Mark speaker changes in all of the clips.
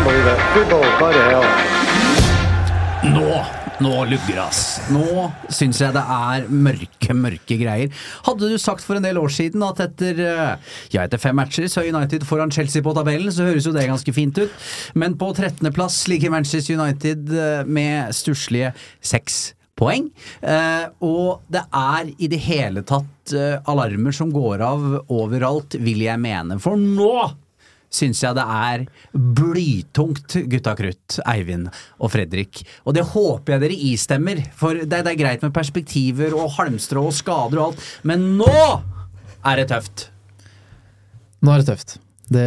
Speaker 1: Can't believe it. Football, by the hell.
Speaker 2: Nå! Nå lugger ass. Nå syns jeg det er mørke, mørke greier. Hadde du sagt for en del år siden at etter eh, ja, etter fem matcher så er United foran Chelsea på tabellen, så høres jo det ganske fint ut. Men på 13.-plass ligger Manchester United eh, med stusslige seks poeng. Eh, og det er i det hele tatt alarmer som går av overalt, vil jeg mene. For nå syns jeg det er blytungt, gutta krutt, Eivind og Fredrik. Og det håper jeg dere istemmer, for det, det er greit med perspektiver og halmstrå og skader og alt, men nå er det tøft!
Speaker 3: Nå er det tøft. Det,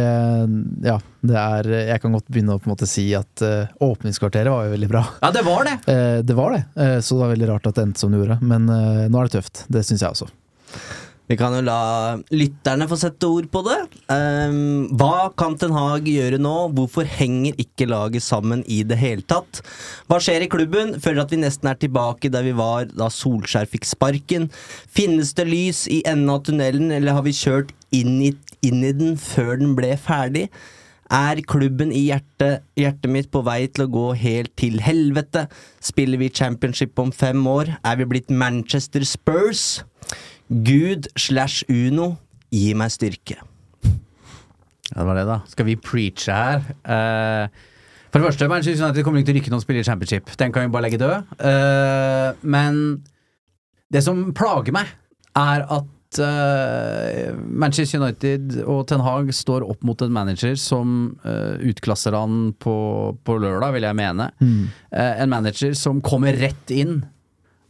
Speaker 3: ja, det er Jeg kan godt begynne å på en måte si at uh, åpningskvarteret var jo veldig bra.
Speaker 2: Ja, det var det!
Speaker 3: Uh, det var det, uh, så det var veldig rart at det endte som det gjorde. Men nå er det tøft. Det syns jeg også.
Speaker 4: Vi kan jo la lytterne få sette ord på det. Um, hva kan Ten Hag gjøre nå? Hvorfor henger ikke laget sammen i det hele tatt? Hva skjer i klubben? Føler at vi nesten er tilbake der vi var da Solskjær fikk sparken. Finnes det lys i enden av tunnelen, eller har vi kjørt inn i, inn i den før den ble ferdig? Er klubben i hjertet, hjertet mitt på vei til å gå helt til helvete? Spiller vi championship om fem år? Er vi blitt Manchester Spurs? Gud slash Uno, gi meg styrke.
Speaker 2: Ja, det var det, da. Skal vi preache her? Uh, for det første, Manchester United kommer ikke til å rykke noen spiller i championship. Den kan vi bare legge død. Uh, men det som plager meg, er at uh, Manchester United og Ten Hag står opp mot en manager som uh, utklasser han på, på lørdag, vil jeg mene. Eh, en manager som kommer rett inn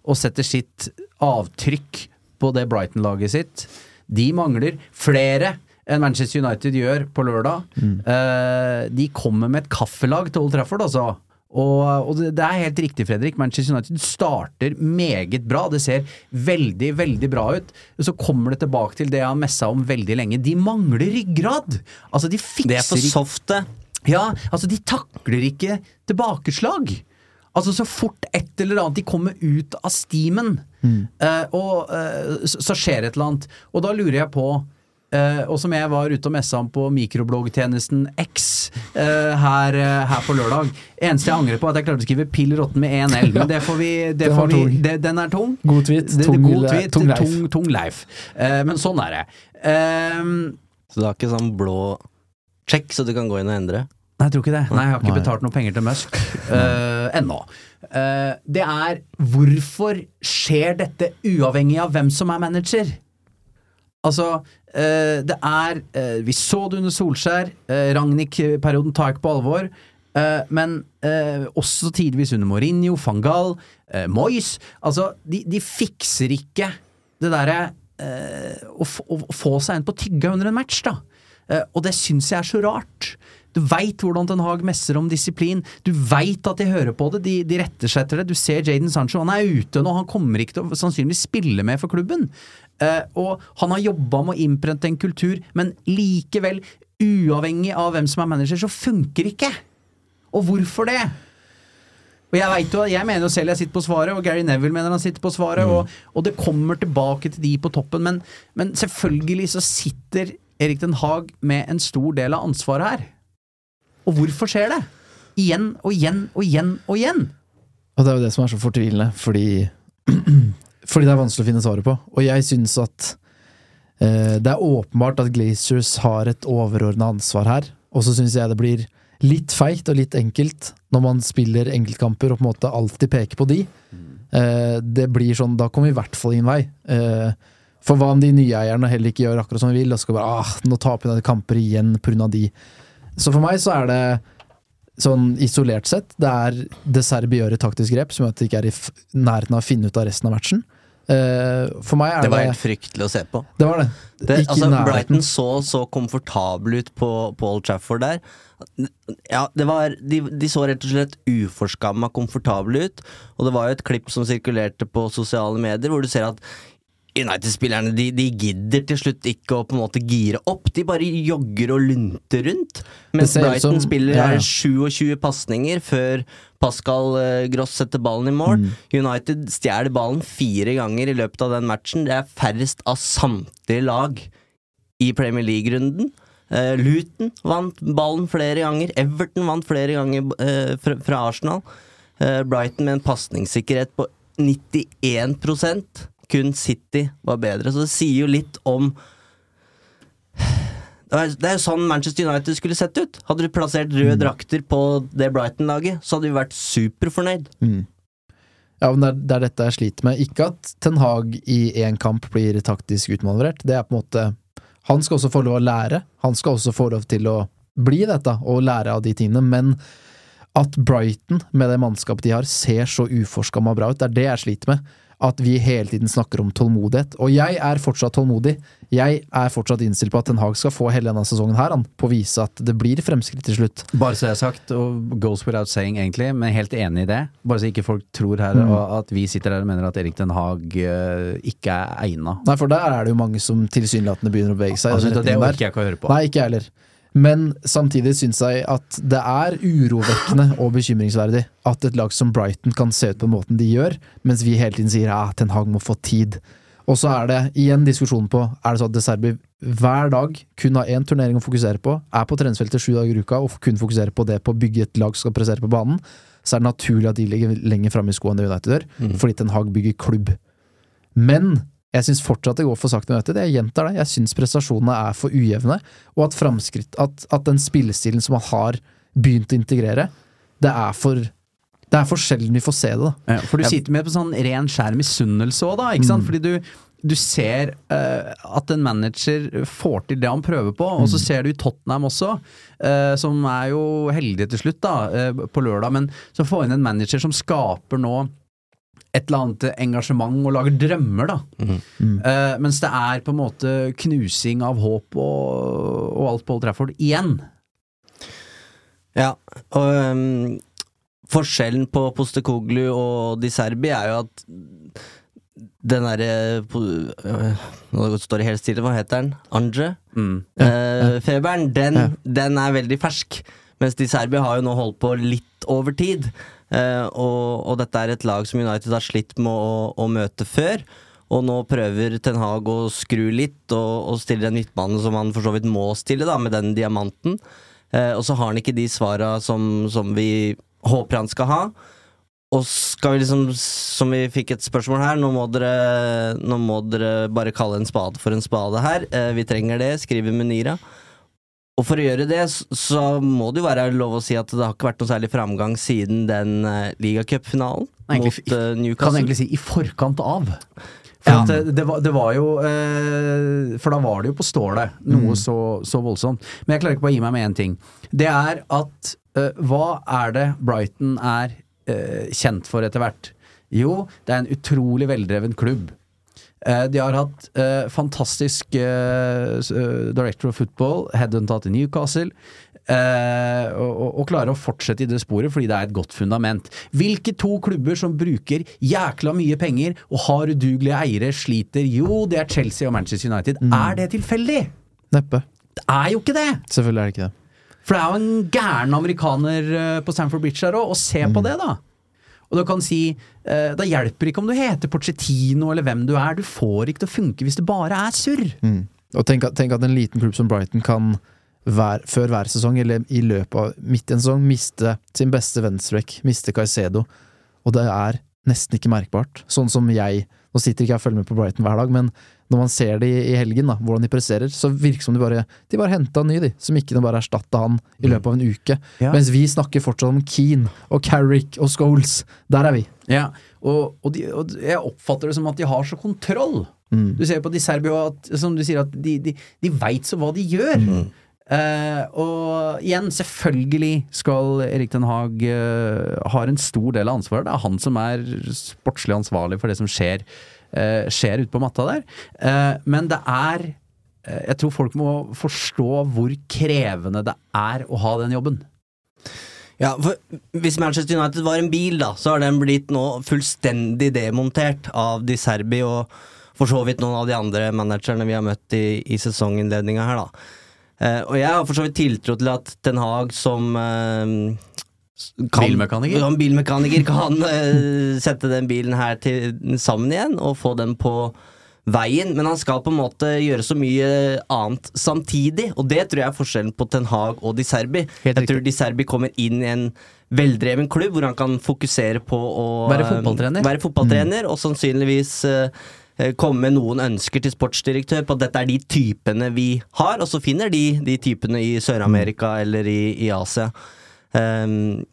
Speaker 2: og setter sitt avtrykk på det Brighton-laget sitt. De mangler flere enn Manchester United gjør på lørdag. Eh, de kommer med et kaffelag til Old Trafford, altså. Og, og det, er helt riktig, Fredrik. Manchester United starter meget bra. Det ser veldig, veldig bra ut. Så kommer det tilbake til det jeg har messa om veldig lenge. De mangler ryggrad! Altså, de fikser
Speaker 4: Det er for softe.
Speaker 2: ja, altså de takler ikke tilbakeslag. Altså Så fort et eller annet de kommer ut av stimen, eh, og uh, så, så skjer et eller annet. Og da lurer jeg på Uh, og som jeg var ute og messa om på mikrobloggtjenesten X uh, her, uh, her på lørdag. Eneste jeg angrer på, er at jeg klarte å skrive 'pill råtten' med én L. Men det får vi, det får vi det, Den er tung.
Speaker 3: God tweet, tung-
Speaker 2: god tweet,
Speaker 3: tung Leif.
Speaker 2: Tung, tung Leif. Eh, men sånn er det.
Speaker 4: Så du har ikke sånn blå check, så du kan gå inn og endre?
Speaker 2: Nei, jeg tror ikke det. Nei, jeg har ikke
Speaker 3: Nei.
Speaker 2: betalt noe penger til Musk uh, ennå. Uh, det er hvorfor skjer dette uavhengig av hvem som er manager? Altså, uh, det er Vi så det under Solskjær. Ragnhild-perioden tar jeg ikke på alvor. men også tidvis under Mourinho, van Gaal, Moyes. Altså, de, de fikser ikke det derre å, å, få seg en på tygga under en match, da. Og det syns jeg er så rart. Du veit hvordan Ten Hag messer om disiplin. Du veit at de hører på det, de, de retter seg etter det. Du ser Jaden Sancho, han er ute nå, han kommer ikke til å sannsynligvis spille med for klubben. Eh, og han har jobba med å innprente en kultur, men likevel, uavhengig av hvem som er manager, så funker ikke. Og hvorfor det? Og jeg, vet jo, jeg mener jo selv jeg sitter på svaret, og Gary Neville mener han sitter på svaret, og, og det kommer tilbake til de på toppen, men, men selvfølgelig så sitter Erik Den Haag med en stor del av ansvaret her. Og hvorfor skjer det? Igjen og igjen og igjen og igjen.
Speaker 3: Og det er jo det som er så fortvilende, fordi Fordi det er vanskelig å finne svaret på. Og jeg syns at eh, det er åpenbart at Glaciers har et overordna ansvar her. Og så syns jeg det blir litt feigt og litt enkelt når man spiller enkeltkamper og på en måte alltid peker på de. Eh, det blir sånn, Da kommer vi i hvert fall ingen vei. Eh, for hva om de nye eierne heller ikke gjør akkurat som de vil, og skal bare ah, nå taper vi kamper igjen pga. de. Så for meg så er det sånn isolert sett, det er det Serbi gjør i taktisk grep som gjør at de ikke er i nærheten av å finne ut av resten av matchen. Uh, for meg er
Speaker 4: Det
Speaker 3: det
Speaker 4: var helt fryktelig å se på.
Speaker 3: Det var det.
Speaker 4: Det,
Speaker 3: ikke
Speaker 4: altså. Brighton så så komfortabel ut på, Paul Trafford der. Ja, det var, de, de så rett og slett uforskamma komfortable ut. Og det var jo et klipp som sirkulerte på sosiale medier, hvor du ser at United-spillerne de, de gidder til slutt ikke å på en måte gire opp. De bare jogger og lunter rundt. Mens Brighton
Speaker 3: som-
Speaker 4: spiller
Speaker 3: ja, ja.
Speaker 4: 27 pasninger før Pascal eh, Gross setter ballen i mål.
Speaker 3: Mm.
Speaker 4: United stjeler ballen fire ganger i løpet av den matchen. Det er færrest av samtlige lag i Premier League-runden. Uh, Luton vant ballen flere ganger. Everton vant flere ganger uh, fra, fra Arsenal. Uh, Brighton med en pasningssikkerhet på 91 Kun City var bedre. Så det sier jo litt om det er, jo sånn Manchester United skulle sett ut. Hadde du plassert røde drakter på det Brighton-laget, så hadde vi vært superfornøyd.
Speaker 3: Ja, men det er, det er dette jeg sliter med. Ikke at Ten Hag i én kamp blir taktisk utmanøvrert. Det er på en måte Han skal også få lov å lære. Han skal også få lov til å bli dette og lære av de tingene, men at Brighton, med det mannskapet de har, ser så uforskamma bra ut, det er det jeg sliter med. At vi hele tiden snakker om tålmodighet. Og jeg er fortsatt tålmodig. Jeg er fortsatt innstilt på at Ten Hag skal få hele denne sesongen her, han, på å vise at det blir fremskritt til slutt.
Speaker 2: Bare så jeg har sagt, og goes without saying egentlig, men helt enig i det. Bare så ikke folk tror her
Speaker 3: Mm.
Speaker 2: at vi sitter her og mener at Erik Den Haag eh, ikke er egna.
Speaker 3: Nei, for der er det jo mange som tilsynelatende begynner å bevege seg.
Speaker 2: Altså, det orker jeg ikke å høre på.
Speaker 3: Nei, ikke jeg heller. Men samtidig syns jeg at det er urovekkende og bekymringsverdig at et lag som Brighton kan se ut på den måten de gjør, mens vi hele tiden sier ja, Ten Hag må få tid. Og så er det igjen diskusjonen på er det sånn at De Serbi hver dag kun har én turnering å fokusere på, er på treningsfeltet sju dager i uka og kun fokuserer på det på å bygge et lag som skal pressere på banen, så er det naturlig at de ligger lenger framme i skoene enn United gjør, fordi Ten Hag bygger klubb. Men jeg syns fortsatt det går for sakte med United. Jeg gjentar det. Jeg syns prestasjonene er for ujevne, og at framskritt at, at den spillestilen som man har begynt å integrere, det er for Det er for sjelden vi får se det, da.
Speaker 2: Ja, for du sitter med på sånn ren skjær misunnelse òg, da. Ikke sant? Fordi du, du ser uh, at en manager får til det han prøver på, og så ser du i Tottenham også, uh, som er jo heldige til slutt, da, uh, på lørdag, men så får inn en manager som skaper nå et eller annet engasjement og lager drømmer, da. Eh, mens det er på en måte knusing av håp og, og alt på Old Trafford igjen.
Speaker 4: Ja, og um, forskjellen på Postekoglu og Di Serbi er jo at den derre øh, Nå står det helt stille, hva heter den? Anje? Eh, feberen, den, den er veldig fersk. Mens Di Serbi har jo nå holdt på litt over tid. Eh, og, og dette er et lag som United har slitt med å, å møte før. Og nå prøver Ten Hag å skru litt, og, og stiller en midtbane som han for så vidt må stille, da, med den diamanten. Eh, og så har han ikke de svara som, som vi håper han skal ha. Og skal vi liksom, som vi fikk et spørsmål her, nå må dere, nå må dere bare kalle en spade for en spade her. Eh, vi trenger det, skriver Munira. Og for å gjøre det, så må det jo være lov å si at det har ikke vært noe særlig framgang siden den uh, ligacupfinalen
Speaker 2: mot
Speaker 4: mot Newcastle.
Speaker 2: Kan
Speaker 4: jeg
Speaker 2: egentlig si i forkant av. For
Speaker 4: Ja.
Speaker 2: det, det, var, det var jo eh, For da var det jo på stålet, noe så, så voldsomt. Men jeg klarer ikke på å gi meg med én ting. Det er at eh, Hva er det Brighton er eh, kjent for etter hvert? Jo, det er en utrolig veldreven klubb. Eh, de har hatt eh, fantastisk eh, director of football, headhunta til Newcastle. Uh, og, og, klarer å fortsette i det sporet fordi det er et godt fundament. Hvilke to klubber som bruker jækla mye penger og har udugelige eiere, sliter? Jo, det er Chelsea og Manchester United. Er det tilfeldig?
Speaker 3: Neppe.
Speaker 2: Det er jo ikke det!
Speaker 3: Selvfølgelig er det ikke det.
Speaker 2: For det er jo en gæren amerikaner på Stamford Bridge her òg, og se på det, da! Og du kan si eh, Da hjelper ikke om du heter Pochettino eller hvem du er, du får ikke til å funke hvis det bare er surr.
Speaker 3: Og tenk at, tenk at en liten klubb som Brighton kan hver, før hver sesong, eller i løpet av midt i en sesong, miste sin beste venstreback, miste Caicedo, og det er nesten ikke merkbart. Sånn som jeg Nå sitter ikke jeg og følger med på Brighton hver dag, men når man ser de i, helgen, da, hvordan de presserer, så virker det som de bare De bare henta en ny, de, som ikke bare erstatta han i løpet av en uke.
Speaker 2: Ja.
Speaker 3: Mens vi snakker fortsatt om Keane og Carrick og Scholes. Der er vi.
Speaker 2: Ja, og, og, de, og jeg oppfatter det som at de har så kontroll.
Speaker 3: Mm.
Speaker 2: Du ser på de Serbia at, som du sier, at de, de, de veit så hva de gjør. Eh, og igjen, selvfølgelig skal Erik Den Haag uh, har en stor del av ansvaret. Det er han som er sportslig ansvarlig for det som skjer, eh, skjer ute på matta der. Eh, men det er eh, Jeg tror folk må forstå hvor krevende det er å ha den jobben.
Speaker 4: Ja, for Hvis Manchester United var en bil, da, så har den blitt nå fullstendig demontert av Di Serbi og for så vidt noen av de andre managerne vi har møtt i, i sesonginnledninga her, da. Eh, og jeg har for så vidt tiltro til at Ten Hag som eh, kan,
Speaker 2: Bilmekaniker?
Speaker 4: Bilmekaniker kan uh, sette den bilen her til, sammen igjen og få den på veien, men han skal på en måte gjøre så mye annet samtidig, og det tror jeg er forskjellen på Ten Hag og Di Serbi. Jeg tror Di Serbi kommer inn i en veldreven klubb hvor han kan fokusere på å
Speaker 2: Være fotballtrener.
Speaker 4: være fotballtrener og sannsynligvis eh, eh, komme med noen ønsker til sportsdirektør på at dette er de typene vi har, og så finner de de typene i Sør-Amerika eller i, i Asia. Um,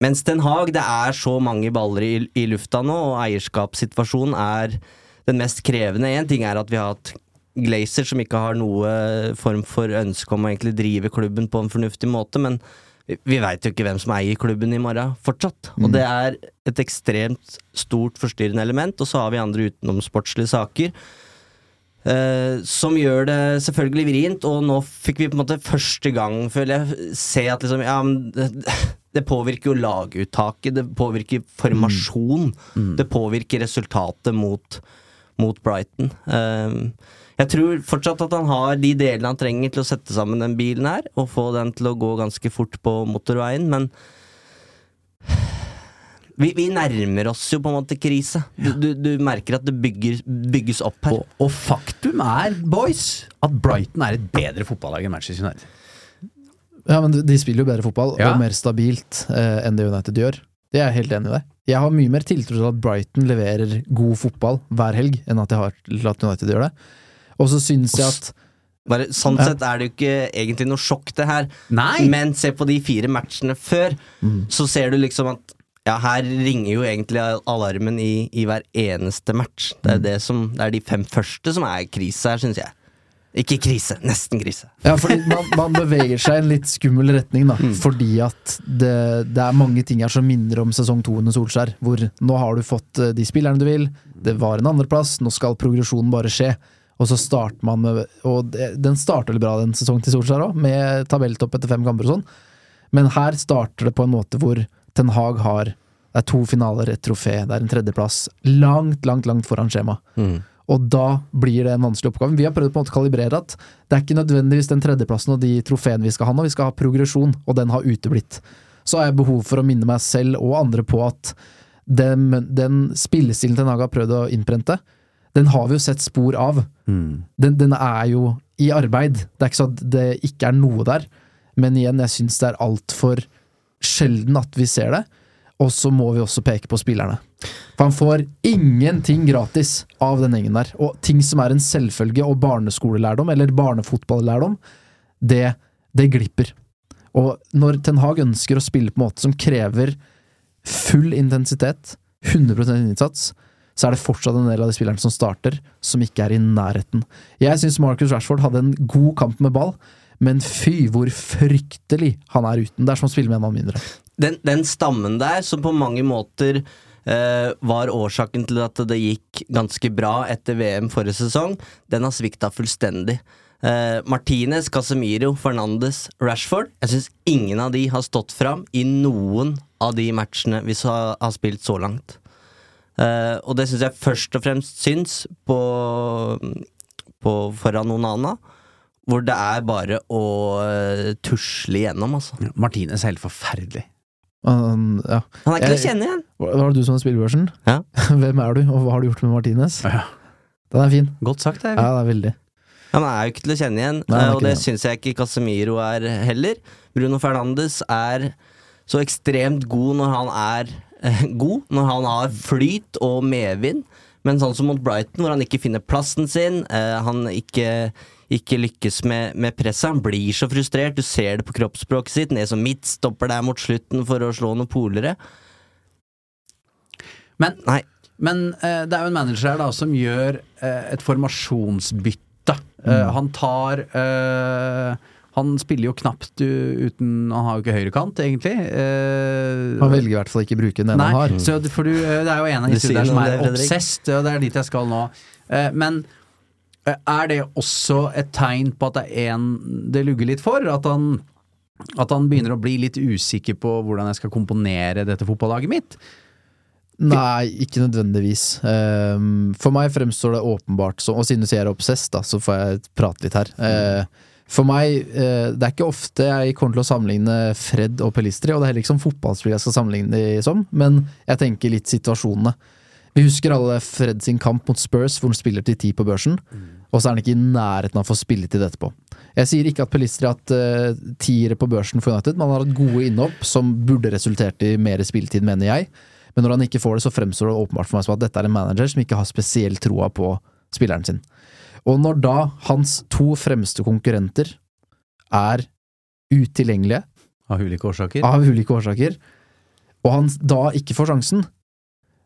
Speaker 4: mens Den Haag, det er så mange baller i, i lufta nå, og eierskapssituasjonen er den mest krevende. Én ting er at vi har hatt Glazer som ikke har noe form for ønske om å egentlig drive klubben på en fornuftig måte, men vi- veit jo ikke hvem som eier klubben i morgen fortsatt. Og det er et ekstremt stort forstyrrende element, og så har vi andre utenomsportslige saker. Eh, som gjør det selvfølgelig vrient, og nå fikk vi på en måte første gang, føler jeg, se at liksom Ja, det, det påvirker jo laguttaket, det påvirker formasjon, det påvirker resultatet mot, mot Brighton. Uh, jeg tror fortsatt at han har de delene han trenger til å sette sammen den bilen her, og få den til å gå ganske fort på motorveien, men vi, vi nærmer oss jo på en måte krise. Du, du, du merker at det bygger, bygges opp her.
Speaker 2: Og, og faktum er, boys, at Brighton er et bedre fotballag enn Manchester United.
Speaker 3: Ja, men de- spiller jo bedre fotball,
Speaker 2: Ja.
Speaker 3: og mer stabilt eh, enn det United gjør. Det er jeg helt enig i det. Jeg har mye mer tiltro til at Brighton leverer god fotball hver helg, enn at jeg har til at United gjør det. Og så syns jeg at
Speaker 4: Bare, sånn
Speaker 3: Ja.
Speaker 4: sett er det jo ikke egentlig noe sjokk, det her.
Speaker 2: Nei!
Speaker 4: Men se på de fire matchene før, så ser du liksom at ja, her ringer jo egentlig alarmen i, i hver eneste match. Det er, det, som, det er de fem første som er krise her, syns jeg. Ikke krise, nesten krise.
Speaker 3: Ja, fordi man, man beveger seg i en litt skummel retning, da. Fordi at det, det er mange ting her som minner om sesong to under Solskjær. Hvor nå har du fått eh, de spillerne du vil, det var en andreplass, nå skal progresjonen bare skje. Og så starter man med Og den starter veldig bra, den sesongen til Solskjær òg, med tabelltopp etter fem kamper og sånn. Men her starter det på en måte hvor Ten Hag har Det er to finaler, et trofé, det er en tredjeplass. Langt, langt, langt foran skjema. Og da blir det en vanskelig oppgave. Vi har prøvd på en måte å kalibrere at det er ikke nødvendigvis den tredjeplassen og de trofeene vi skal ha nå, vi skal ha progresjon, og den har uteblitt. Så har jeg behov for å minne meg selv og andre på at den, den spillestilen Ten Hag har prøvd å innprente, den har vi jo sett spor av. Den, den er jo i arbeid. Det er ikke sånn at det ikke er noe der, men igjen, jeg syns det er altfor sjelden at vi ser det. Og så må vi også peke på spillerne. For han får ingenting gratis av den gjengen der. Og ting som er en selvfølge og barneskolelærdom, eller barnefotballærdom, det, det glipper. Og når Ten Hag ønsker å spille på en måte som krever full intensitet, 100% innsats, så er det fortsatt en del av de spillerne som starter, som ikke er i nærheten. Jeg syns Marcus Rashford hadde en god kamp med ball, men fy hvor fryktelig han er uten. Det er som å spille med en mann mindre.
Speaker 4: den, den stammen der, som på mange måter eh, var årsaken til at det gikk ganske bra etter VM forrige sesong, den har svikta fullstendig. Eh, Martinez, Casemiro, Fernandes, Rashford Jeg syns ingen av de har stått fram i noen av de matchene vi så, har spilt så langt. Eh, og det syns jeg først og fremst syns på, på foran Onana, hvor det er bare å eh, tusle igjennom, altså.
Speaker 2: Martinez er helt forferdelig.
Speaker 3: Han, ja.
Speaker 4: Han er ikke til å kjenne igjen.
Speaker 3: Hva var det du som hadde spillebørsen?
Speaker 4: Ja.
Speaker 3: Hvem er du, og hva har du gjort med Martinez?
Speaker 2: Ja.
Speaker 3: Den er fin.
Speaker 2: Godt sagt,
Speaker 3: det
Speaker 2: er, Ja,
Speaker 3: det er veldig.
Speaker 4: Han er jo ikke til å kjenne igjen,
Speaker 3: Nei,
Speaker 4: eh, og det
Speaker 3: det.
Speaker 4: syns jeg ikke Casemiro er heller. Bruno Fernandes er så ekstremt god når han er eh, god, når han har flyt og medvind. Men sånn som mot Brighton, hvor han ikke finner plassen sin, eh, han ikke, ikke lykkes med, med presset. Han blir så frustrert, du ser det på kroppsspråket sitt. Ned som midtstopper der mot slutten for å slå noen polere.
Speaker 2: Men,
Speaker 4: Nei.
Speaker 2: men uh, det er jo en manager her da som gjør uh, et formasjonsbytte.
Speaker 3: Mm.
Speaker 2: Eh, han tar Han spiller jo knapt u- uten Han har jo ikke høyrekant, egentlig. Eh,
Speaker 3: Han velger i hvert fall ikke å bruke den
Speaker 2: Nei,
Speaker 3: han har.
Speaker 2: så det, for du, det er jo en av
Speaker 4: de
Speaker 2: disse som er
Speaker 4: det,
Speaker 2: obsessed, og det er dit jeg skal nå. Eh, Men er det også et tegn på at det er en det lugger litt for? At han, at han begynner å bli litt usikker på hvordan jeg skal komponere dette fotballaget mitt?
Speaker 3: Nei, ikke nødvendigvis. Ehm, for meg fremstår det åpenbart som Og siden du sier jeg er obsess, da, så får jeg prate litt her. Eh, for meg, eh, det er ikke ofte jeg kommer til å sammenligne Fred og Pelistri, og det er heller ikke som fotballspiller jeg skal sammenligne de som, men jeg tenker litt situasjonene. Vi husker alle Fred sin kamp mot Spurs, hvor han spiller til ti på børsen, og så er han ikke i nærheten av å få spilletid etterpå. Jeg sier ikke at Pelistri har hatt uh, tiere på børsen for United, men han har hatt gode innhopp som burde resultert i mer spilletid, mener jeg. Men når han ikke får det, så fremstår det åpenbart for meg som at dette er en manager som ikke har spesiell troa på spilleren sin. Og når da hans to fremste konkurrenter er utilgjengelige
Speaker 2: Av ulike årsaker.
Speaker 3: av ulike årsaker, og han da ikke får sjansen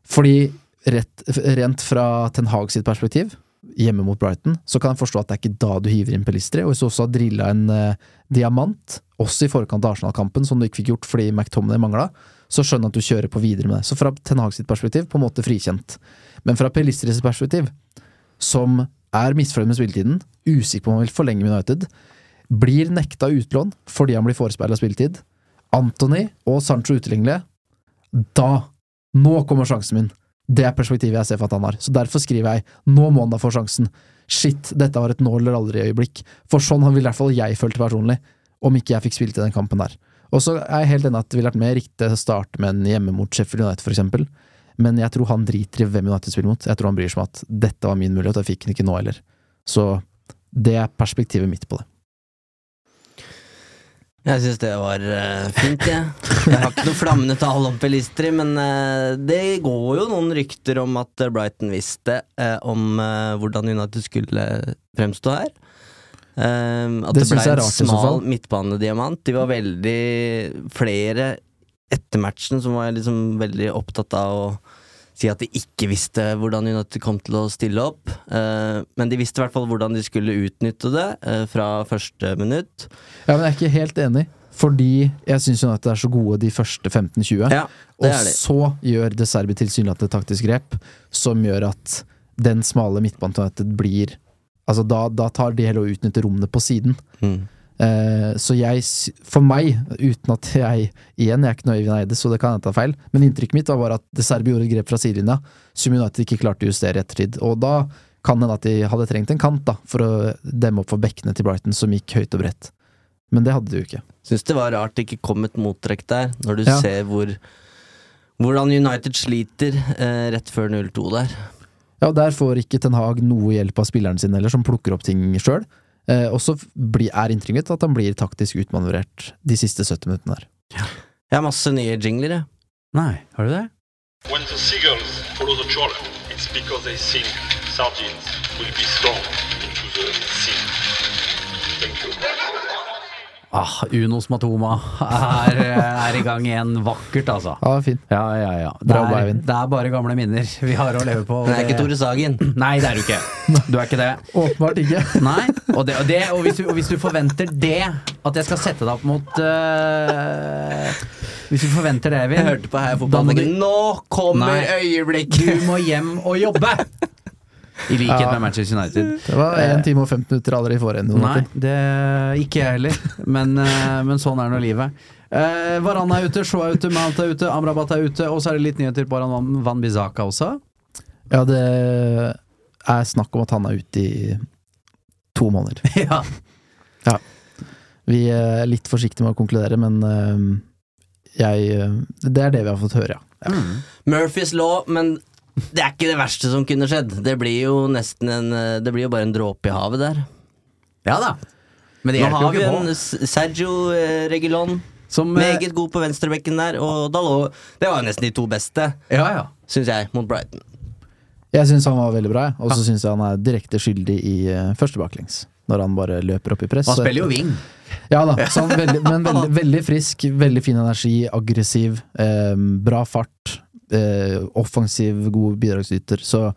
Speaker 3: Fordi rett, rent fra Ten Hag sitt perspektiv, hjemme mot Brighton, så kan jeg forstå at det er ikke da du hiver inn Pelistri, og hvis du også har drilla en eh, diamant, også i forkant av Arsenal-kampen, som du ikke fikk gjort fordi McTominay mangla, så skjønner jeg at du kjører på videre med det. Så fra Ten Hag sitt perspektiv, på en måte frikjent. Men fra Pelistris perspektiv, som er misfornøyd med spilletiden, usikker på om han vil forlenge med United, blir nekta utlån fordi han blir forespeila spilletid, Anthony og Sancho utilgjengelige, da Nå kommer sjansen min! Det er perspektivet jeg ser for at han har. Så derfor skriver jeg nå må han da få sjansen. Shit, dette var et nå eller aldri-øyeblikk. For sånn ville i hvert fall jeg følt personlig, om ikke jeg fikk spilt i den kampen der. Og så er jeg helt enig at det ville vært mer riktig å starte med en hjemme mot Sheffield United, eksempel. Men jeg tror han driter i hvem United spiller mot. Jeg tror han bryr seg om at dette var min mulighet, og jeg fikk den ikke nå heller. Så det er perspektivet mitt på det.
Speaker 4: Jeg syns det var uh, fint, jeg. Jeg har ikke noe flammende tale om Pelistri, men uh, det går jo noen rykter om at Brighton visste uh, om eh, hvordan United skulle fremstå her. Eh, at
Speaker 3: Det
Speaker 4: det, ble en
Speaker 3: rart
Speaker 4: smal midtbanediamant. De var veldig flere etter matchen som var liksom veldig opptatt av å si at de ikke visste hvordan United kom til å stille opp. Eh, men de visste i hvert fall hvordan de skulle utnytte det eh, fra første minutt.
Speaker 3: Ja, men jeg er ikke helt enig, fordi jeg syns United er så gode de første 15-20.
Speaker 4: Ja,
Speaker 3: Og så gjør De Serbi tilsynelatende et taktisk grep som gjør at den smale midtbanen til United blir Altså da, da tar de heller å utnytte rommene på siden.
Speaker 4: Mm.
Speaker 3: Eh, så jeg, for meg, uten at jeg Igjen, jeg er ikke noe Øyvind Eide, så det kan hende jeg tar feil, men inntrykket mitt var bare at det Serbi gjorde et grep fra sidelinja som United ikke klarte å justere i ettertid. Og da kan det hende at de hadde trengt en kant da for å demme opp for bekkene til Brighton, som gikk høyt og bredt. Men det hadde de jo ikke.
Speaker 4: Syns det var rart det ikke kom et mottrekk der, når du
Speaker 3: Ja.
Speaker 4: ser hvor hvordan United sliter eh, rett før 0-2 der.
Speaker 3: Ja, og Der får ikke Ten Hag noe hjelp av spilleren sin heller, som plukker opp ting sjøl. Eh, og så er inntrykket mitt at han blir taktisk utmanøvrert de siste 70 minuttene her.
Speaker 4: Jeg har masse nye jingler, jeg.
Speaker 2: Nei, har du det?
Speaker 5: When the seagulls follow the trawler, it's because they think sardines will be thrown into the sea. Thank you.
Speaker 2: Ah, Unos Matoma er, er i gang igjen. Vakkert, altså.
Speaker 3: Ja, fin.
Speaker 2: Ja, ja, ja. Det
Speaker 3: Bra,
Speaker 2: er, det er bare gamle minner vi har å leve på.
Speaker 4: Det er ikke Tore Sagen.
Speaker 2: Nei, det er du ikke. Du er ikke det.
Speaker 3: Åpenbart ikke.
Speaker 2: Nei, og, det, og, det, og, hvis du, og hvis du forventer det, at jeg skal sette deg opp mot uh, Hvis du forventer det, Evin
Speaker 4: Jeg hørte på Heia
Speaker 2: da må
Speaker 4: Fotball. Nå kommer
Speaker 2: øyeblikk!
Speaker 4: øyeblikket!
Speaker 2: Du må hjem og jobbe! I likhet
Speaker 3: Ja.
Speaker 2: med Manchester United.
Speaker 3: Det var 1 time og 15 minutter allerede i forhånd.
Speaker 2: Nei, det ikke jeg heller. Men, eh, men sånn er nå livet. Eh, Varan er ute, Shaw er ute, Mount er ute, Amrabat er ute, og så er det litt nyheter på Van, Van Bissaka også.
Speaker 3: Ja, det er snakk om at han er ute i to måneder.
Speaker 2: ja.
Speaker 3: Vi er litt forsiktige med å konkludere, men eh, jeg eh, Det er det vi har fått høre, ja.
Speaker 4: Murphys law, men det er ikke det verste som kunne skjedd. Det blir jo nesten en eh, Det blir jo bare en dråpe i havet der.
Speaker 2: Ja da. Men det
Speaker 4: Nå
Speaker 2: hjelper
Speaker 4: har
Speaker 2: jo
Speaker 4: vi
Speaker 2: ikke
Speaker 4: en
Speaker 2: på.
Speaker 4: Sergio eh, Regulon.
Speaker 2: Som, eh,
Speaker 4: Meget god på venstrebekken der, og Dalot Det var jo nesten de to beste,
Speaker 2: Ja, ja.
Speaker 4: syns jeg, mot Brighton.
Speaker 3: Jeg syns han var veldig bra, jeg. og så syns jeg han er direkte skyldig i uh, første baklengs. Når han bare løper opp i press.
Speaker 2: Han
Speaker 3: Så-
Speaker 2: spiller jo wing.
Speaker 3: Ja da, så han veldig, men veldig, veldig frisk, veldig fin energi, aggressiv, eh, bra fart, eh, offensiv, god bidragsyter. Så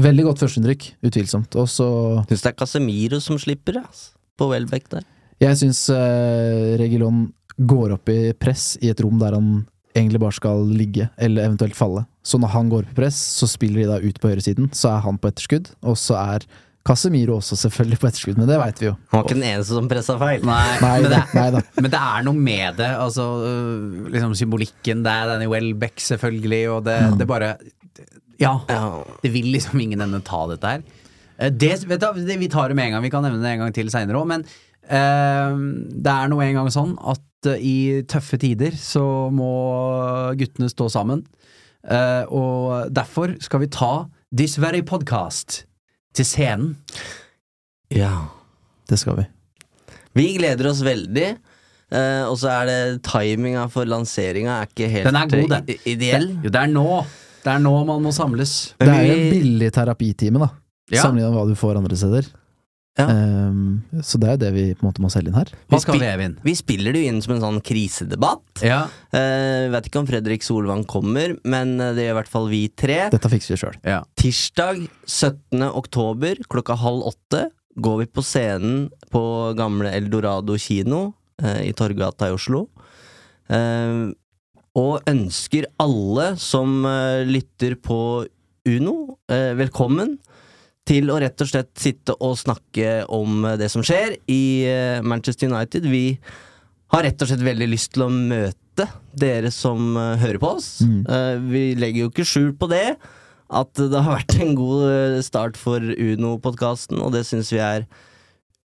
Speaker 3: veldig godt førsteinntrykk, utvilsomt. Og så
Speaker 4: Syns det er Casemiro som slipper, ass, på Welbeck der.
Speaker 3: Jeg syns eh, Regilon går opp i press i et rom der han egentlig bare skal ligge, eller eventuelt falle. Så når han går opp i press, så spiller de da ut på høyresiden, så er han på etterskudd, og så er Casemiro også selvfølgelig på etterskudd, men det veit vi jo.
Speaker 4: Han var ikke den eneste som pressa feil.
Speaker 2: Nei,
Speaker 3: Nei
Speaker 2: men, det,
Speaker 3: nei da.
Speaker 2: men det er noe med det. Altså, øh, liksom symbolikken der, Danny Welbeck selvfølgelig, og det, det bare Ja. Det vil liksom ingen ende ta dette her. Eh, Det, vet du, det, vi tar det med en gang, vi kan nevne det en gang til seinere òg, men uh, det er nå en gang sånn at uh, i tøffe tider så må guttene stå sammen. Uh, og derfor skal vi ta This Very Podcast til scenen.
Speaker 4: Ja.
Speaker 3: Det skal vi.
Speaker 4: Vi gleder oss veldig. eh, og så er det timinga for lanseringa er ikke helt
Speaker 2: Den er god, den.
Speaker 4: ideell.
Speaker 2: Det, jo, det er nå. Det er nå man må samles.
Speaker 3: Det er jo en billig terapitime, da.
Speaker 2: Ja.
Speaker 3: Sammenlignet med hva du får andre steder.
Speaker 4: Ja.
Speaker 3: Um, så det er jo det vi på en måte må selge inn her.
Speaker 2: Hva skal vi?
Speaker 4: Vi spiller det jo inn som en sånn krisedebatt.
Speaker 2: Ja.
Speaker 4: Uh, vet ikke om Fredrik Solvang kommer, men eh, det gjør i hvert fall vi tre.
Speaker 3: Dette fikser vi sjøl.
Speaker 2: ja.
Speaker 4: Tirsdag 17. oktober klokka halv åtte går vi på scenen på gamle Eldorado kino uh, i Torgata i Oslo. Uh, og ønsker alle som lytter på Uno, velkommen til å rett og slett sitte og snakke om eh, det som skjer i eh, Manchester United. Vi har rett og slett veldig lyst til å møte dere som eh, hører på oss. Mm. vi legger jo ikke skjul på det at det har vært en god start for Uno-podkasten, og det syns vi er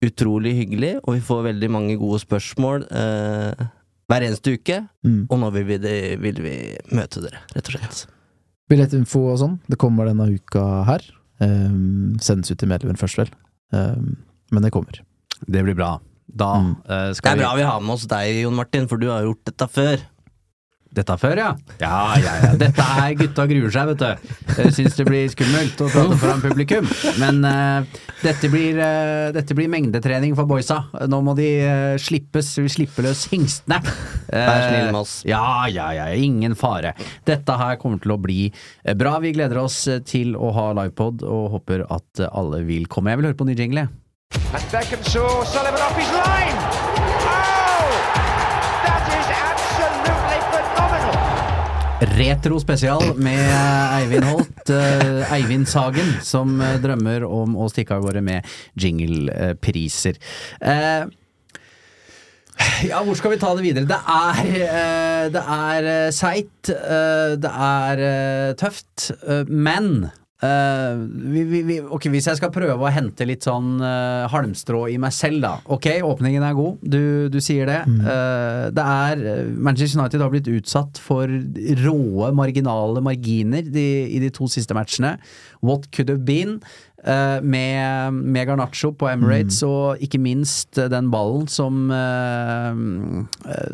Speaker 4: utrolig hyggelig. Og vi får veldig mange gode spørsmål eh, hver eneste uke,
Speaker 3: Mm.
Speaker 4: og nå vil vi, vil vi møte dere, rett og slett.
Speaker 3: Billettinfo og sånn, det kommer denne uka her. Ehm, sendes ut til medlemmer først, vel. Um, men det kommer.
Speaker 2: Det blir bra. Da
Speaker 3: Mm.
Speaker 2: eh,
Speaker 4: Det er
Speaker 2: vi
Speaker 4: bra vi har med oss deg, Jon Martin, for du har gjort dette før.
Speaker 2: Dette før, ja? Ja, ja, ja. Dette er gutta gruer seg, vet du. Syns det blir skummelt å prate foran publikum. Men uh, dette, blir, uh, dette blir mengdetrening for boysa. Nå må de uh, slippes. Vi slipper løs hingstene.
Speaker 4: Vær snill med oss.
Speaker 2: Ja, ja, ja. Ingen fare. Dette her kommer til å bli bra. Vi gleder oss til å ha livepod og håper at alle vil komme. Jeg vil høre på ny jingle. jeg. Retro spesial med Eivind Holt. eh, Eivind Sagen, som eh, drømmer om å stikke av gårde med jinglepriser. Uh, ja, hvor skal vi ta det videre? Det er, eh, det er eh, seigt, eh, det er eh, tøft, eh, men eh, vi, vi, vi, ok, Hvis jeg skal prøve å hente litt sånn uh, halmstrå i meg selv, da. Ok, åpningen er god, du, du sier det. Eh, det er Manchester United har blitt utsatt for råe, marginale marginer de, i de to siste matchene. What could have been? med, med Garnaccio på Emirates, og ikke minst den ballen som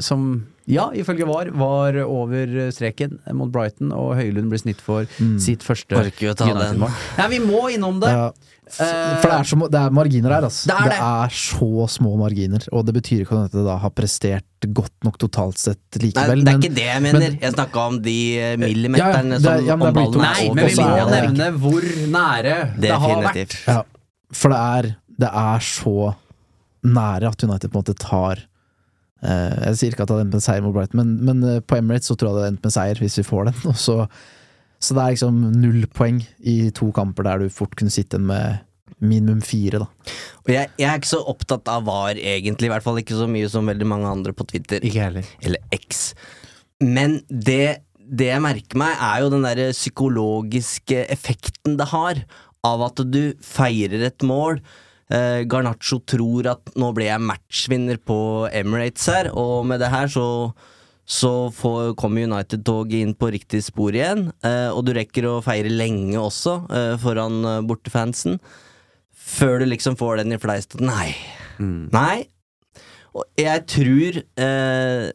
Speaker 2: Som ja, ifølge VAR var over streken mot Brighton, og Høylund ble snitt for sitt første
Speaker 4: Orker vi å ta den?
Speaker 2: United-mål. Ja, vi må innom det!
Speaker 3: Ja, for det er, så, det er marginer her, altså.
Speaker 2: Det er det.
Speaker 3: så små marginer, og det betyr ikke at det da har prestert godt nok totalt sett
Speaker 4: Nei,
Speaker 3: likevel.
Speaker 4: det er
Speaker 3: men-
Speaker 4: ikke det jeg mener.
Speaker 3: men-
Speaker 4: jeg snakka om de eh, millimeterne
Speaker 3: Ja, ja, er-
Speaker 4: som
Speaker 3: ja,
Speaker 4: om
Speaker 3: er
Speaker 4: ballen er
Speaker 2: Nei, men vi må
Speaker 3: er
Speaker 2: nevne hvor nære det har vært.
Speaker 3: Ja, for det er, det er så nære at United på en måte tar Jeg sier ikke at det hadde endt med seier mot Brighton, men, men eh, på Emirates så tror jeg det hadde endt med seier, hvis vi får den. Og så, så det er liksom null poeng i to kamper der du fort kunne sitte med minimum fire, da.
Speaker 4: Og jeg, jeg er ikke så opptatt av VAR, egentlig. I hvert fall ikke så mye som veldig mange andre på Twitter.
Speaker 2: Ikke heller.
Speaker 4: Eller X. Men det, det jeg merker meg, er jo den der psykologiske effekten det har av at du feirer et mål. Eh, Garnaccio tror at nå ble jeg matchvinner på Emirates her, og med det her så så kommer United-toget inn på riktig spor igjen, eh, og du rekker å feire lenge også, eh, foran eh, bortefansen. Før du liksom får den i fleisen at nei, Nei. Og jeg tror eh,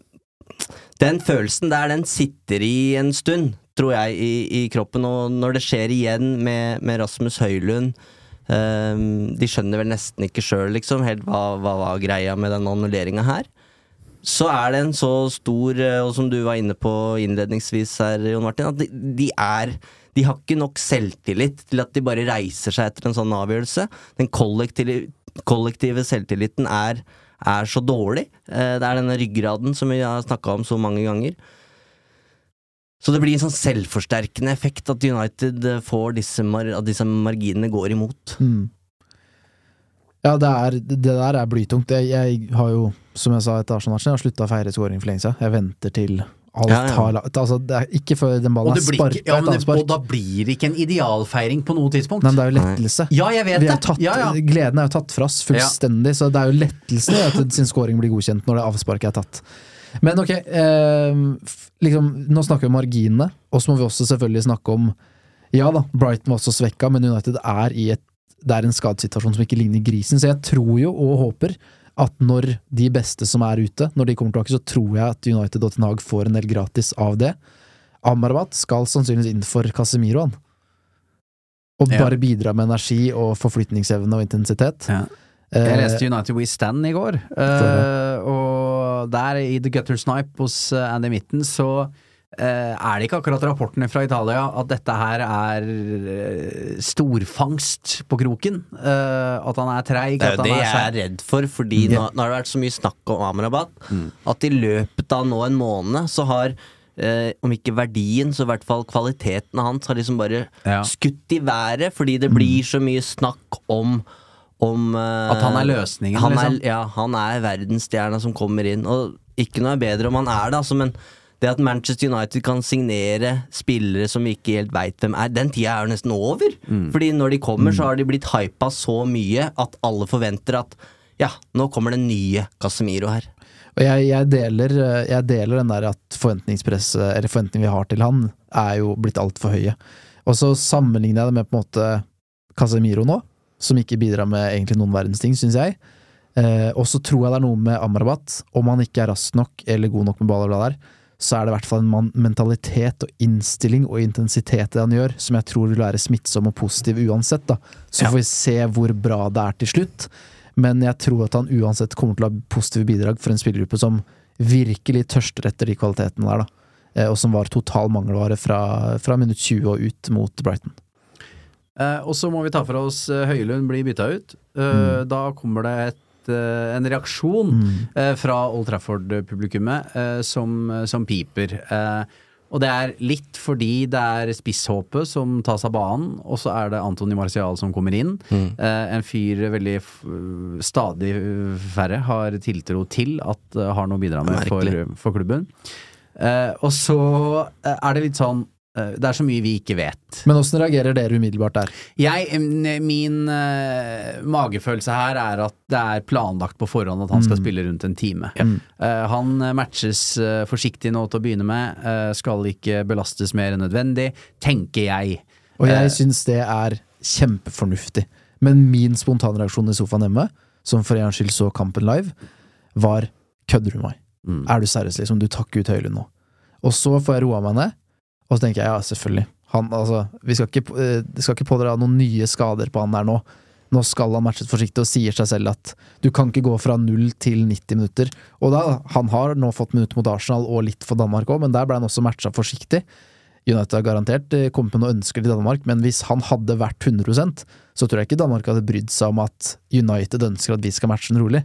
Speaker 4: Den følelsen der, den sitter i en stund, tror jeg, i, i kroppen. Og når det skjer igjen med, med Rasmus Høylund De skjønner vel nesten ikke sjøl, liksom, hva, hva var greia med den annulleringa her. Så er det en så stor, eh, og som du var inne på innledningsvis her, Jon Martin, at de, de er de har ikke nok selvtillit til at de bare reiser seg etter en sånn avgjørelse. Den kollektive, kollektive selvtilliten er, er så dårlig. Eh, Det er denne ryggraden som vi har snakka om så mange ganger. Så det blir en sånn selvforsterkende effekt at United eh, får disse, mar at disse marginene går imot.
Speaker 3: Mm. Ja, det, er, det der er blytungt. Jeg, jeg har jo, som jeg sa etter Arsenal-matchen, jeg har slutta å feire scoring for lenge siden. Jeg venter til alt
Speaker 2: Ja, ja.
Speaker 3: har lagt Altså, det er ikke før den ballen er
Speaker 2: sparket
Speaker 3: sparka
Speaker 2: ja,
Speaker 3: et
Speaker 2: men,
Speaker 3: avspark.
Speaker 2: og da blir det ikke en idealfeiring på noe tidspunkt.
Speaker 3: Nei, men det er jo lettelse.
Speaker 2: Ja, jeg vet det.
Speaker 3: tatt,
Speaker 2: Ja, ja.
Speaker 3: Gleden er jo tatt fra oss fullstendig, så det er jo lettelse i at sin scoring blir godkjent når det avsparket er tatt. Men ok, eh, liksom, nå snakker vi om marginene, og så må vi også selvfølgelig snakke om Ja da, Brighton var også svekka, men United er i et det er en skadesituasjon som ikke ligner grisen, så jeg tror jo og håper at når de beste som er ute, når de kommer tilbake, så tror jeg at United og Ten Hag får en del gratis av det. Amrabat skal sannsynligvis inn for Casemiro, han. Og
Speaker 2: Ja.
Speaker 3: bare bidra med energi og forflytningsevne og intensitet.
Speaker 2: Ja.
Speaker 3: Eh,
Speaker 2: Jeg leste United We Stand i går, eh, og der i The Gutter Snipe hos eh, Andy Mitten så er det ikke akkurat rapportene fra Italia at dette her er storfangst på kroken. Eh, at han er treig.
Speaker 4: Det er jo det
Speaker 2: er
Speaker 4: jeg er redd for, fordi nå, nå har det vært så mye snakk om Amrabat at i løpet av nå en måned så har eh, om ikke verdien, så i hvert fall kvaliteten hans har liksom bare
Speaker 2: Ja.
Speaker 4: skutt i været, fordi det blir så mye snakk om om uh,
Speaker 2: At han er løsningen,
Speaker 4: han er,
Speaker 2: liksom.
Speaker 4: Ja, han er verdensstjerna som kommer inn. Og ikke noe er bedre om han er det, altså, men det at Manchester United kan signere spillere som vi ikke helt veit hvem er, den tida er jo nesten over.
Speaker 2: Mm.
Speaker 4: Fordi når de kommer, så har de blitt hypa så mye at alle forventer at ja, nå kommer den nye Casemiro her.
Speaker 3: Og jeg, jeg, deler, eh, jeg deler den der at forventningspresset, eller forventningene vi har til han, er jo blitt altfor høye. Og så sammenligner jeg det med på en måte Casemiro nå, som ikke bidrar med egentlig noen verdens ting, syns jeg. Eh, og så tror jeg det er noe med Amrabat. Om han ikke er rask nok eller god nok med ball, eller hva det er, så er det i hvert fall en man mentalitet og innstilling og intensitet i det han gjør, som jeg tror vil være smittsom og positiv uansett. da. Så
Speaker 2: Ja.
Speaker 3: får vi se hvor bra det er til slutt. Men jeg tror at han uansett kommer til å ha positive bidrag for en spillergruppe som virkelig tørster etter de kvalitetene der, da. Eh, Og som var total mangelvare fra, fra minutt 20 og ut mot Brighton.
Speaker 2: Eh, og så må vi ta for oss eh, Høylund blir bytta ut. Eh,
Speaker 3: Mm.
Speaker 2: Da kommer det et, en reaksjon eh, fra Old Trafford-publikummet eh, som, som piper. Eh, og det er litt fordi det er spisshåpet som tas av banen, og så er det Antony Marcial som kommer inn. Eh, en fyr veldig stadig færre har tiltro til at har noe å bidra med for, for klubben. Eh, og så er det litt sånn Det er så mye vi ikke vet.
Speaker 3: Men åssen reagerer dere umiddelbart der?
Speaker 2: Jeg, mm, min uh, magefølelse her er at det er planlagt på forhånd at han skal spille rundt en time. Eh, han eh, matches uh, forsiktig nå til å begynne med, eh, skal ikke belastes mer enn nødvendig, tenker jeg.
Speaker 3: Og jeg
Speaker 2: uh,
Speaker 3: syns det er kjempefornuftig. Men min spontanreaksjon i sofaen hjemme, som for en skyld så kampen live, var kødder du meg? Er du seriøs, liksom? Du tar ikke ut Høylund nå. Og så får jeg roa meg ned, og så tenker jeg ja, selvfølgelig. Han, altså, vi skal ikke, uh, skal ikke pådra noen nye skader på han der nå. Nå skal han matches forsiktig og sier seg selv at du kan ikke gå fra 0 til 90 minutter. Og da, han har nå fått minutter mot Arsenal og litt for Danmark òg, men der ble han også matcha forsiktig. United har garantert eh, kommet med noen ønsker til Danmark, men hvis han hadde vært 100% så tror jeg ikke Danmark hadde brydd seg om at United ønsker at vi skal matche den rolig.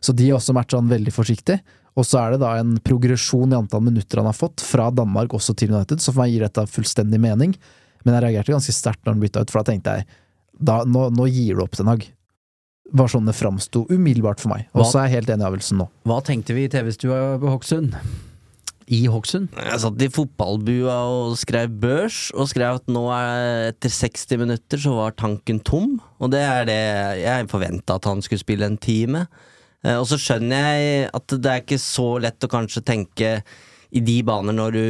Speaker 3: Så de har også matcha han veldig forsiktig. Og så er det da en progresjon i antall minutter han har fått, fra Danmark også til United, så for meg gir dette fullstendig mening. Men jeg reagerte ganske sterkt når han bytta ut, for da tenkte jeg da, nå, nå gir du opp den Hag. Var sånn det framsto umiddelbart for meg. Og så er jeg helt enig i avgjørelsen nå.
Speaker 2: Hva tenkte vi i TV-stua på Hokksund? I Hokksund?
Speaker 4: Jeg satt i fotballbua og skrev børs, og skrev at nå er etter 60 minutter så var tanken tom. Og det er det jeg forventa at han skulle spille en time. Eh, Og så skjønner jeg at det er ikke så lett å kanskje tenke i de baner når du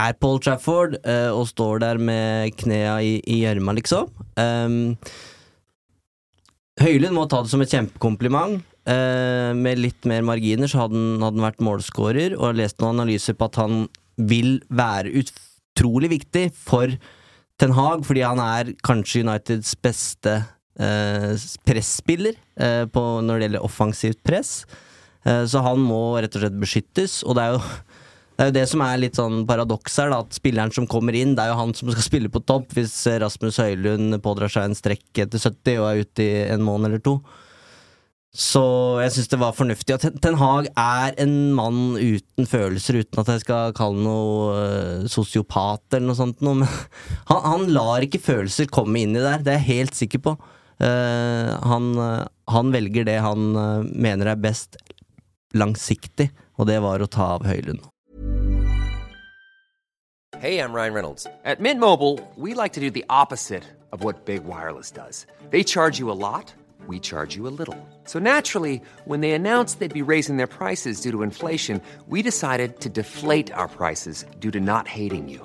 Speaker 4: er Paul Trafford eh, og står der med knea i gjørma, liksom. Um, Høylund må ta det som et kjempekompliment. eh, med litt mer marginer, så hadde han vært målskårer. Og jeg har lest noen analyser på at han vil være utrolig viktig for Ten Hag, fordi han er kanskje Uniteds beste eh, presspiller eh, når det gjelder offensivt press. Eh, så han må rett og slett beskyttes, og det er jo det er jo det som er litt sånn paradoks her, da, at spilleren som kommer inn, det er jo han som skal spille på topp hvis eh, Rasmus Høylund pådrar seg en strekk etter 70 og er ute i en måned eller to. Så jeg syns det var fornuftig. Og Ten, Hag er en mann uten følelser, uten at jeg skal kalle noe uh, sosiopat eller noe sånt men han, han lar ikke følelser komme inn i der, det er jeg helt sikker på. Eh, han, eh, han velger det han eh, mener er best langsiktig, og det var å ta av Høylund.
Speaker 6: Hey, I'm Ryan Reynolds. At Mint Mobile, we like to do the opposite Big Wireless does. They charge you a lot, we charge you a little. So naturally, when they announced they'd be raising their prices due to inflation, we decided to deflate our prices due to not hating you.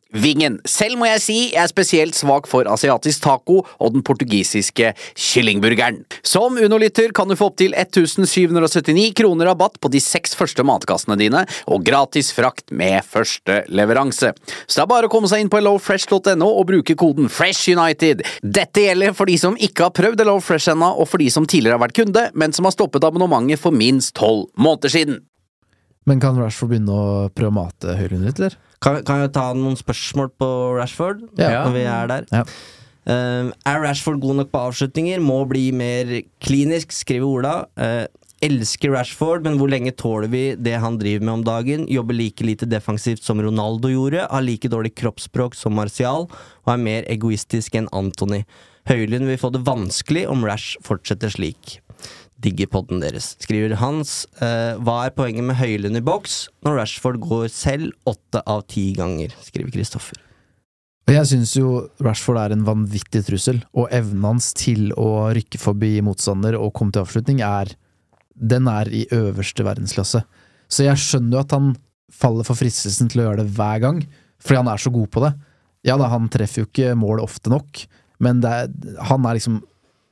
Speaker 2: Vingen. Selv må jeg si jeg er spesielt svak for asiatisk taco og den portugisiske kyllingburgeren. Som Uno-lytter kan du få opptil 1779 kroner rabatt på de seks første matkassene dine, og gratis frakt med første leveranse. Så det er bare å komme seg inn på lowfresh.no og bruke koden FreshUnited. Dette gjelder for de som ikke har prøvd Hello Fresh ennå, og for de som tidligere har vært kunde, men som har stoppet abonnementet for minst tolv måneder siden.
Speaker 3: Men kan Rashford begynne å prøve å mate eller?
Speaker 4: Kan, kan jeg ta noen spørsmål på Rashford
Speaker 3: Ja.
Speaker 4: når vi er der?
Speaker 3: Ja.
Speaker 4: Um, er Rashford god nok på avslutninger? Må bli mer klinisk, skriver Ola. Uh, elsker Rashford, men hvor lenge tåler vi det han driver med om dagen? Jobber like lite defensivt som Ronaldo gjorde, har like dårlig kroppsspråk som Martial, og er mer egoistisk enn Anthony. Høylund vil få det vanskelig om Rash fortsetter slik. Digger podden deres, skriver Hans. Eh, hva er poenget med Høylund i boks når Rashford går selv åtte av ti ganger, skriver Kristoffer.
Speaker 3: Jeg syns jo Rashford er en vanvittig trussel, og evnen hans til å rykke forbi motstander og komme til avslutning er Den er i øverste verdensklasse. Så jeg skjønner jo at han faller for fristelsen til å gjøre det hver gang, fordi han er så god på det. Ja da, han treffer jo ikke mål ofte nok, men er, han er liksom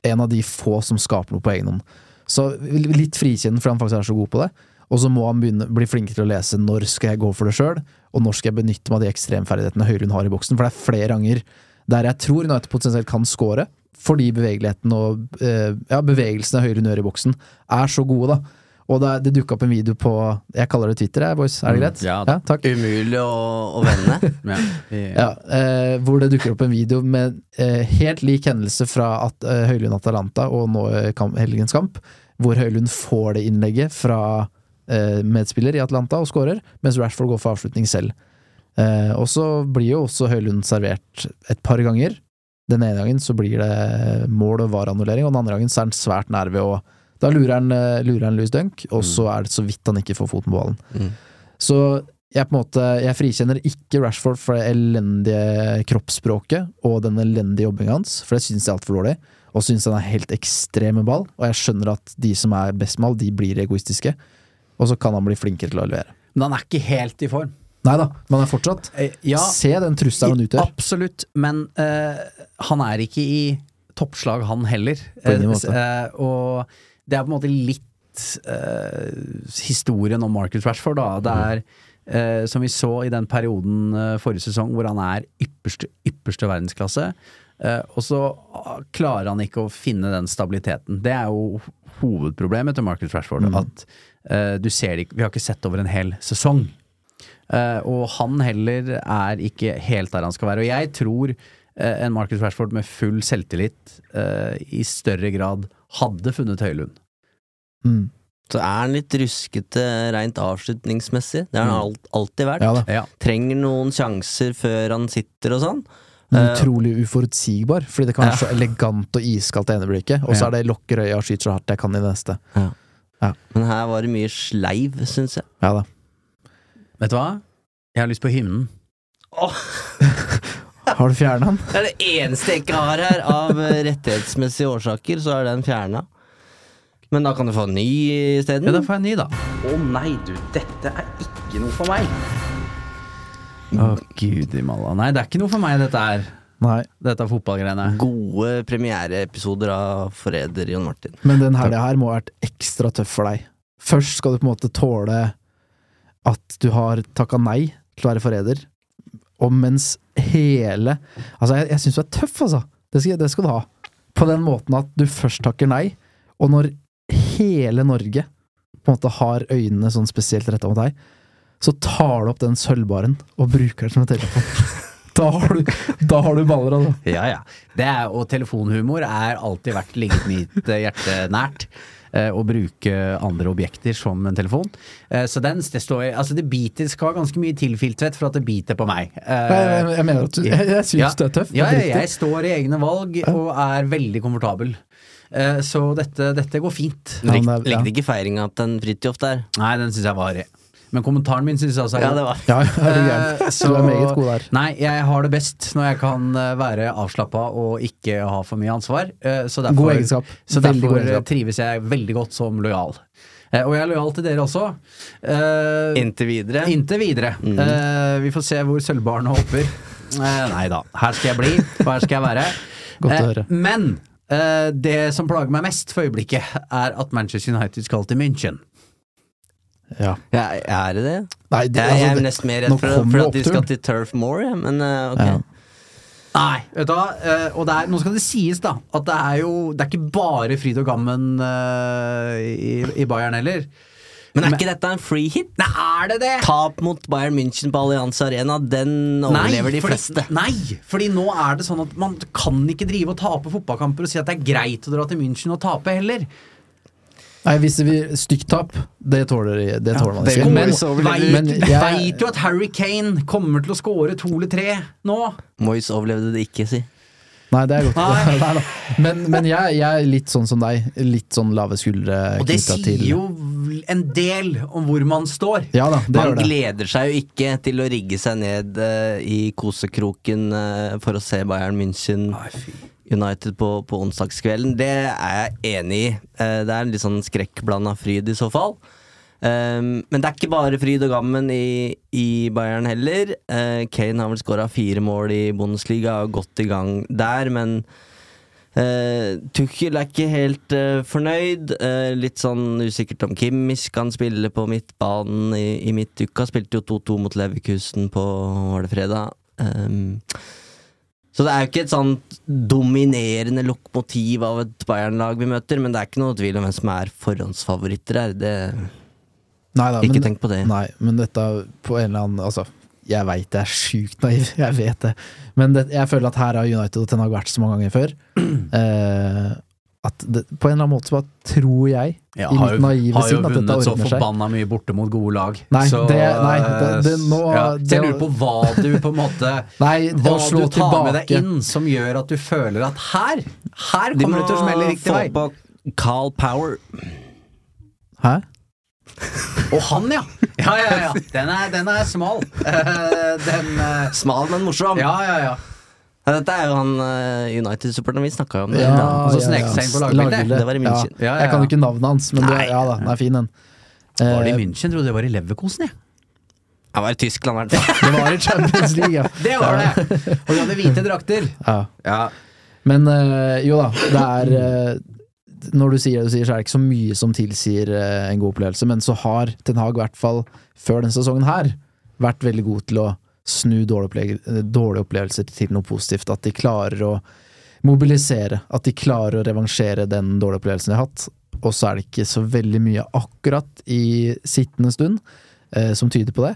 Speaker 3: en av de få som skaper noe på egen hånd. Så litt frikjennende fordi han faktisk er så god på det. Og så må han begynne, bli flink til å lese når skal jeg gå for det sjøl, og når skal jeg benytte meg av de ekstremferdighetene Høylund har i boksen. For det er flere ganger der jeg tror United potensielt kan score, fordi bevegeligheten og eh, ja, bevegelsene Høylund gjør i boksen, er så gode, da. Og det, det dukka opp en video på Jeg kaller det Twitter, jeg, boys. Er det greit?
Speaker 4: Ja,
Speaker 3: takk.
Speaker 4: Umulig å, å vende.
Speaker 3: Ja, eh, hvor det dukker opp en video med eh, helt lik hendelse fra at, eh, Høylund Atalanta og nå eh, kamp, helgens kamp, hvor Høylund får det innlegget fra eh, medspiller i Atlanta og skårer, mens Rashford går for avslutning selv. Eh, og så blir jo også Høylund servert et par ganger. Den ene gangen så blir det mål og vareannullering, og den andre gangen så er han svært nær ved å Da lurer han, eh, lurer han Louis Dunk, og så er det så vidt han ikke får foten på ballen.
Speaker 4: Mm.
Speaker 3: Så jeg på en måte Jeg frikjenner ikke Rashford for det elendige kroppsspråket og den elendige jobbinga hans, for det syns jeg er altfor dårlig. Og syns han er helt ekstrem med ball, og jeg skjønner at de som er best med ball, de blir egoistiske. Og så kan han bli flinkere til å levere.
Speaker 2: Men han er ikke helt i form.
Speaker 3: Nei da, men han er fortsatt
Speaker 2: Eh, ja.
Speaker 3: Se den trusselen han utgjør.
Speaker 2: Absolutt, men uh, han er ikke i toppslag, han heller.
Speaker 3: På ingen
Speaker 2: Eh,
Speaker 3: måte.
Speaker 2: Uh, og det er på en måte litt eh, historien om Marcus Rashford, da. Det er Uh, som vi så i den perioden uh, forrige sesong hvor han er ypperste, ypperste verdensklasse. Uh, og så ah, klarer han ikke å finne den stabiliteten. Det er jo hovedproblemet til Marcus Rashford. At eh, du ser det ikke Vi har ikke sett over en hel sesong. Og han heller er ikke helt der han skal være. Og jeg tror en Marcus Rashford med full selvtillit eh, i større grad hadde funnet Høylund.
Speaker 3: Mm.
Speaker 4: Så er han litt ruskete rent avslutningsmessig. Det har han
Speaker 2: Mm.
Speaker 4: alt, alltid vært.
Speaker 3: Ja.
Speaker 2: Ja.
Speaker 4: Trenger noen sjanser før han sitter og sånn.
Speaker 3: Men
Speaker 4: Eh,
Speaker 3: utrolig uforutsigbar, fordi det kan være
Speaker 4: Ja.
Speaker 3: så elegant og iskaldt det ene blikket, og så
Speaker 2: Ja.
Speaker 3: er det lukker øya og skyter så hardt jeg kan i det neste.
Speaker 4: Men her var det mye sleiv, syns jeg.
Speaker 3: Ja da.
Speaker 2: Vet du hva? Jeg har lyst på hymnen.
Speaker 3: Har du fjerna den?
Speaker 4: Det er det eneste jeg ikke har her, av eh, rettighetsmessige årsaker, så er den fjerna. Men da kan du få en ny isteden.
Speaker 2: Ja, da får jeg en ny, da.
Speaker 7: Å nei, du, dette er ikke noe for meg.
Speaker 2: Å gud i malla. Nei, det er ikke noe for meg, dette her.
Speaker 3: Nei.
Speaker 2: Dette fotballgreiene.
Speaker 4: Gode premiereepisoder av Forræder, Jon Martin.
Speaker 3: Men den helga her må ha vært ekstra tøff for deg. Først skal du på en måte tåle at du har takka nei til å være forræder, og mens hele Altså, jeg, jeg syns du er tøff, altså. Det skal, det skal du ha. På den måten at du først takker nei, og når hele Norge på en måte har øynene sånn spesielt retta mot deg, så tar du opp den sølvbaren og bruker den som en telefon. Da har du, da har du baller, altså.
Speaker 2: Ja, ja. Er, og telefonhumor er alltid vært ligget mitt hjerte nært. Eh, Å bruke andre objekter som en telefon. Eh, Så den, det står Altså, det biter skal ganske mye tilfiltret for at det biter på meg. Eh,
Speaker 3: Jeg, jeg, mener at du Jeg, jeg syns
Speaker 2: ja.
Speaker 3: du er tøff.
Speaker 2: Ja, jeg står i egne valg og er veldig komfortabel. Eh, Så dette, dette går fint.
Speaker 3: Ja,
Speaker 4: Lik,
Speaker 3: men det er- ja.
Speaker 4: Likte ikke feiringa til en Fridtjof der.
Speaker 2: Nei, den syns jeg var Men kommentaren min syns jeg også er
Speaker 4: Ja, det var
Speaker 3: Ja, er.
Speaker 2: Eh,
Speaker 3: Du er meget god der.
Speaker 2: Nei, jeg har det best når jeg kan eh, være avslappa og ikke ha for mye ansvar. Eh, Så derfor,
Speaker 3: God egenskap.
Speaker 2: Så
Speaker 3: Veldig god
Speaker 2: derfor
Speaker 3: egenskap.
Speaker 2: trives jeg veldig godt som lojal. Eh, Og jeg er lojal til dere også. Eh,
Speaker 4: Inntil videre.
Speaker 2: Inntil videre.
Speaker 3: Mm.
Speaker 2: Eh, vi får se hvor sølvbarnet hopper. Nei da, her skal jeg bli, og her skal jeg være.
Speaker 3: Godt å høre.
Speaker 2: Men eh, det som plager meg mest for øyeblikket, er at Manchester United skal til München.
Speaker 3: Ja.
Speaker 4: Ja, er det det?
Speaker 3: Nei, det,
Speaker 4: Jeg, jeg
Speaker 3: altså,
Speaker 4: er nesten mer
Speaker 3: nå
Speaker 4: redd for, for at de skal til Turf Moor, ja, men uh, ok.
Speaker 3: Ja.
Speaker 2: Nei, vet du hva. Uh, og det er, nå skal det sies, da, at det er jo Det er ikke bare fryd og gammen uh, i, i Bayern heller.
Speaker 4: Men er
Speaker 2: Men-
Speaker 4: ikke dette en free hit?
Speaker 2: Nei, er det det?
Speaker 4: Tap mot Bayern München på Allianz Arena, den overlever de
Speaker 2: fordi,
Speaker 4: fleste.
Speaker 2: Nei, fordi nå er det sånn at man kan ikke drive og tape fotballkamper og si at det er greit å dra til München og tape heller.
Speaker 3: Nei, hvis det blir stygt tap, det tåler, det tåler man ikke. Men, men
Speaker 2: Veit
Speaker 3: jeg,
Speaker 2: jo at Harry Kane kommer til å score to eller tre nå.
Speaker 4: Moyes overlevde det ikke, si.
Speaker 3: Nei, det er godt.
Speaker 2: Nei.
Speaker 3: Nei. Men, men jeg, jeg er litt sånn som deg. Litt sånn lave skuldre
Speaker 2: Og det sier
Speaker 3: til
Speaker 2: jo en del om hvor man står.
Speaker 3: Ja da, det
Speaker 4: Man
Speaker 3: gjør det.
Speaker 4: gleder seg jo ikke til å rigge seg ned uh, i kosekroken uh, for å se Bayern München United på, på onsdagskvelden. Det er jeg enig i. Eh, det er en litt sånn skrekkblanda fryd i så fall. Um, men det er ikke bare fryd og gammen i, i Bayern heller. Eh, Kane har vel skåra fire mål i Bundesliga og godt i gang der, men uh, Tuchel er ikke helt uh, fornøyd. Litt sånn usikkert om Kimmich kan spille på midtbanen i, i midtuka. Spilte jo 2-2 mot Leverkusen på var det fredag. Um, så det er jo ikke et sånt dominerende lokomotiv av et Bayern-lag vi møter, men det er ikke noe tvil om hvem som er forhåndsfavoritter her. Det,
Speaker 3: Nei, da,
Speaker 4: ikke
Speaker 3: men,
Speaker 4: tenk på det.
Speaker 3: Nei, men dette på en eller annen Altså, jeg veit det er sjukt naiv, jeg vet det. Men det, jeg føler at her har United og Ten Hag vært så mange ganger før. Eh, at det, på en eller annen måte så bare tror jeg,
Speaker 2: Ja,
Speaker 3: i
Speaker 2: har
Speaker 3: mitt
Speaker 2: jo,
Speaker 3: naive
Speaker 2: har jo
Speaker 3: sinn, at dette
Speaker 2: vunnet så forbanna mye borte mot gode lag.
Speaker 3: Nei,
Speaker 2: så,
Speaker 3: det- nei, det- det- nå-
Speaker 2: ja. Så jeg lurer på hva du på en måte
Speaker 3: Nei,
Speaker 2: Hva du tar med deg inn som gjør at du føler at her Her kommer
Speaker 4: må
Speaker 2: det til å smelle riktig
Speaker 4: få
Speaker 2: vei.
Speaker 4: på Carl Power.
Speaker 3: Hæ?
Speaker 2: Og han, ja! Ja, Ja, ja, ja. Den er, den er smal. Uh, den uh,
Speaker 4: Smal, men morsom.
Speaker 2: Ja, ja, ja.
Speaker 4: Ja, Dette er jo han uh, United-supporteren vi snakka om. det.
Speaker 3: Ja,
Speaker 2: Og så snek seg inn på lagbildet.
Speaker 4: Det var i München.
Speaker 2: Ja, ja,
Speaker 3: Jeg kan jo ikke navnet hans, men det, ja da, den er fin, den.
Speaker 2: Var det i
Speaker 3: Eh,
Speaker 2: München? Trodde det var i Leverkosen, jeg.
Speaker 4: Det var i Tyskland, i hvert fall.
Speaker 3: det var i Champions League, ja.
Speaker 2: Det var det! Og de hadde hvite drakter.
Speaker 3: ja.
Speaker 2: Ja.
Speaker 3: Men uh, jo da, det er uh, Når du sier det du sier, så er det ikke så mye som tilsier eh, en god opplevelse, men så har Ten Hag, i hvert fall før denne sesongen her, vært veldig god til å snu eh, dårlige opplevelser til noe positivt. At de klarer å mobilisere, at de klarer å revansjere den dårlige opplevelsen de har hatt. Og så er det ikke så veldig mye akkurat i sittende stund eh, som tyder på det.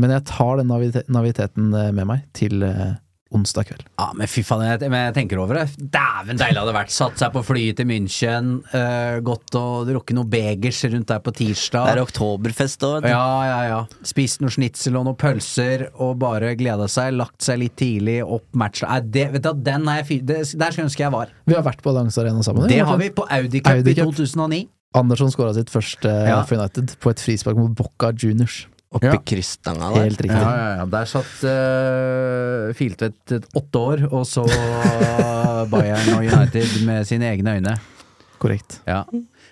Speaker 3: Men jeg tar den naviteten eh, med meg til eh, onsdag kveld.
Speaker 2: Ja, men fy faen, jeg, men jeg tenker over det. Dæven deilig hadde vært. Satt seg på flyet til München, uh, gått og drukket noe begers rundt der på tirsdag.
Speaker 4: Det er oktoberfest òg.
Speaker 2: Ja, ja, ja. Spist noe snitsel og noen pølser og bare gleda seg. Lagt seg litt tidlig opp matcha. Nei, det, vet du, den er fyr... Det, der skulle ønske jeg var.
Speaker 3: Vi har vært på Langsarena sammen.
Speaker 2: Det har vi på Audi Cup
Speaker 3: Audi
Speaker 2: i 2009.
Speaker 3: Andersson skåra sitt første
Speaker 2: Ja.
Speaker 3: for United på et frispark mot Bocca Juniors.
Speaker 4: Oppi
Speaker 2: Ja.
Speaker 4: krysstanga der.
Speaker 3: Helt riktig.
Speaker 2: Ja, ja, ja. Der satt uh, Filtvedt åtte år, og så Bayern og United med sine egne øyne.
Speaker 3: Korrekt.
Speaker 2: Ja.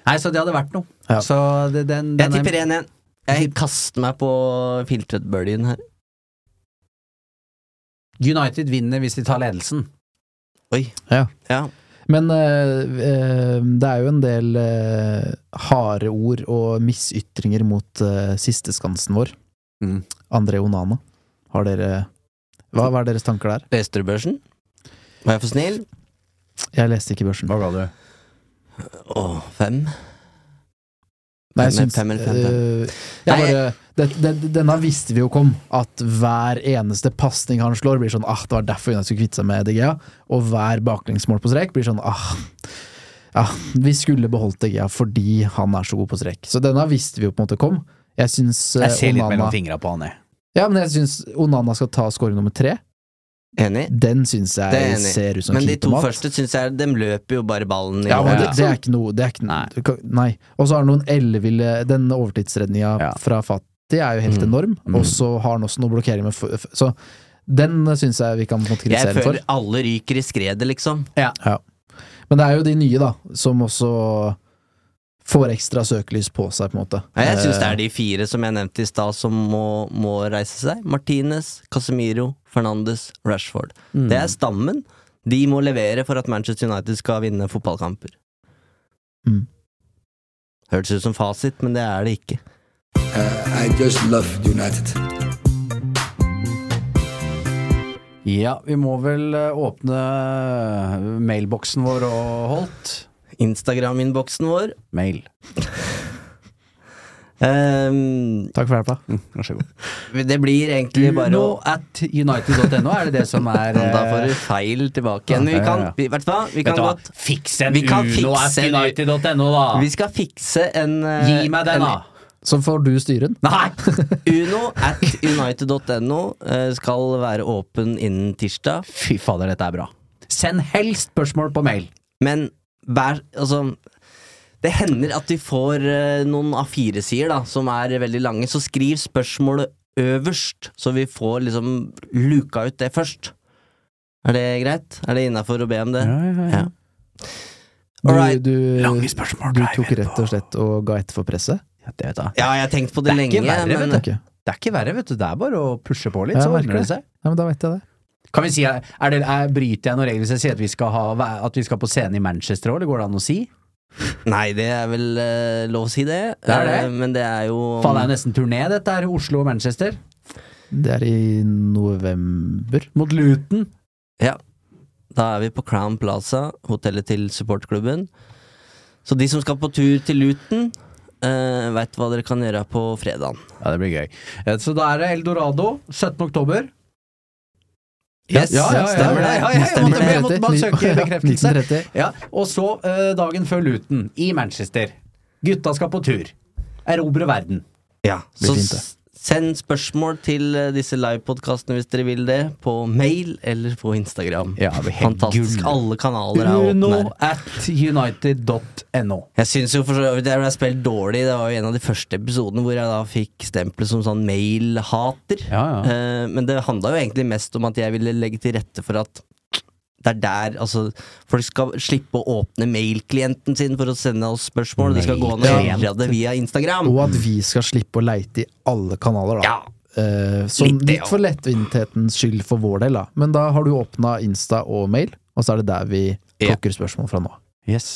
Speaker 2: Nei, så det hadde vært noe.
Speaker 3: Ja.
Speaker 2: Så det, den, den Jeg
Speaker 4: tipper 1-1. Jeg kaster meg på Filtvedt-birdien her.
Speaker 2: United vinner hvis de tar ledelsen.
Speaker 4: Oi.
Speaker 3: Ja.
Speaker 4: Ja.
Speaker 3: Men eh, eh, det er jo en del eh, harde ord og misytringer mot uh, sisteskansen vår.
Speaker 2: Mm.
Speaker 3: André Onana. Har dere hva, hva er deres tanker der?
Speaker 4: Leste du børsen? Var jeg for snill?
Speaker 3: Jeg leste ikke børsen.
Speaker 2: Hva ga du?
Speaker 4: Å, fem?
Speaker 3: Nei, jeg syns
Speaker 4: fem eller fem, fem.
Speaker 3: eh, jeg
Speaker 4: Nei,
Speaker 3: bare, det, det, Denne visste vi jo kom. At hver eneste pasning han slår, blir sånn ah, det var derfor United skulle kvitte seg med DGA. Og hver baklengsmål på strek blir sånn ah, ja, vi skulle beholdt DGA fordi han er så god på strek. Så denne visste vi jo på en måte kom. Jeg syns eh,
Speaker 2: Jeg ser litt
Speaker 3: Onana
Speaker 2: mellom fingra på han, jeg.
Speaker 3: Ja, men jeg syns Onana skal ta scoring nummer tre.
Speaker 4: Enig.
Speaker 3: Den syns jeg ser ut som
Speaker 4: Men de to første syns jeg De løper jo bare ballen i
Speaker 3: Ja, men det, det er ikke noe det er ikke,
Speaker 2: Nei.
Speaker 3: Nei. Og så har han noen elleville Den overtidsredninga
Speaker 2: Ja.
Speaker 3: fra Fatti er jo helt
Speaker 4: Mm.
Speaker 3: enorm,
Speaker 2: Mm.
Speaker 3: og så har han også noe blokkering med Så den syns jeg vi kan kritisere for.
Speaker 4: Jeg
Speaker 3: for.
Speaker 4: føler alle ryker i skredet, liksom.
Speaker 3: Ja. Men det er jo de nye, da, som også får ekstra søkelys på seg, på en måte.
Speaker 4: Ja, jeg syns det
Speaker 3: Eh,
Speaker 4: er de fire som jeg nevnte i stad, som må, må reise seg. Martinez, Casemiro, Fernandes, Rashford.
Speaker 2: Mm.
Speaker 4: Det er stammen. De må levere for at Manchester United skal vinne fotballkamper.
Speaker 3: Mm.
Speaker 4: Hørtes ut som fasit, men det er det ikke.
Speaker 8: I just love United.
Speaker 2: Ja, vi må vel eh, åpne mailboksen vår og holdt.
Speaker 4: Instagram-innboksen vår.
Speaker 2: Mail.
Speaker 4: Ehm,
Speaker 3: Takk for hjelpa.
Speaker 2: Vær så god.
Speaker 4: det blir egentlig bare
Speaker 2: Uno
Speaker 4: å
Speaker 2: at united.no, er det det som er
Speaker 4: Da får
Speaker 2: eh,
Speaker 4: du feil tilbake igjen. Vi kan, vi, vet du hva? Vi kan godt
Speaker 2: Fiks en Uno at united.no, da!
Speaker 4: Vi skal fikse en eh,
Speaker 2: Gi meg den, da!
Speaker 3: Så får du styre den.
Speaker 2: Nei!
Speaker 4: Uno at united.no eh, skal være åpen innen tirsdag.
Speaker 2: Fy fader, dette er bra. Send helst spørsmål på mail.
Speaker 4: Men vær Altså Det hender at vi får eh, noen A4-sider da som er veldig lange, så skriv spørsmålet øverst, så vi får liksom luka ut det først. Er det greit? Er det innafor å be om det? Ja.
Speaker 3: ja,
Speaker 4: Alright.
Speaker 3: du,
Speaker 2: Lange spørsmål
Speaker 3: du tok rett og slett og ga etter for presset?
Speaker 2: Ja, det vet jeg.
Speaker 4: Ja, jeg har tenkt på det,
Speaker 2: Det
Speaker 4: lenge,
Speaker 2: verre,
Speaker 4: men
Speaker 2: du. Det er ikke verre, vet du. Det er bare å pushe på litt,
Speaker 3: Ja,
Speaker 2: så ordner
Speaker 3: merker
Speaker 2: det seg.
Speaker 3: Ja, men da vet jeg det.
Speaker 2: Kan vi si, er det, er, Bryter jeg noen regler hvis jeg sier at vi skal, ha, at vi skal på scenen i Manchester òg, eller går det an å si?
Speaker 4: Nei, det er vel uh, lov å si det.
Speaker 2: Det er det.
Speaker 4: Uh, men det er jo
Speaker 2: Faen, det er nesten turné, dette her. Oslo og Manchester.
Speaker 3: Det er i november.
Speaker 2: Mot Luton.
Speaker 4: Ja. Da er vi på Crown Plaza, hotellet til supportklubben. Så de som skal på tur til Luton, uh, veit hva dere kan gjøre på fredagen.
Speaker 2: Ja, det blir gøy. Eh, Så da er det Eldorado 17. oktober.
Speaker 4: Yes,
Speaker 2: ja, ja, ja,
Speaker 4: stemmer det.
Speaker 2: ja, ja, jeg måtte- jeg måtte bare søke bekreftelse. Ja, og så eh, dagen før Luton, i Manchester. Gutta skal på tur. Erobre verden.
Speaker 4: Ja,
Speaker 3: Blir
Speaker 4: så
Speaker 3: fint, det.
Speaker 4: Send spørsmål til eh, disse livepodkastene hvis dere vil det, på mail eller på Instagram.
Speaker 2: Ja,
Speaker 4: Fantastisk.
Speaker 2: gull.
Speaker 4: Alle kanaler er
Speaker 2: Uno
Speaker 4: åpne.
Speaker 2: at united.no.
Speaker 4: Jeg syns jo for så vidt jeg ble spilt dårlig. Det var jo en av de første episodene hvor jeg da fikk stempelet som sånn mail-hater.
Speaker 2: Ja, ja.
Speaker 4: Eh, men det handla jo egentlig mest om at jeg ville legge til rette for at det er der altså, folk skal slippe å åpne mailklienten sin for å sende oss spørsmål. Det skal gå an å gjøre det via Instagram.
Speaker 3: Og at vi skal slippe å leite i alle kanaler, da. Ja. Uh,
Speaker 4: som Litt
Speaker 3: litt for lettvinthetens skyld for vår del, da. Men da har du åpna Insta og mail, og så er det der vi plukker spørsmål fra nå.
Speaker 2: Yes.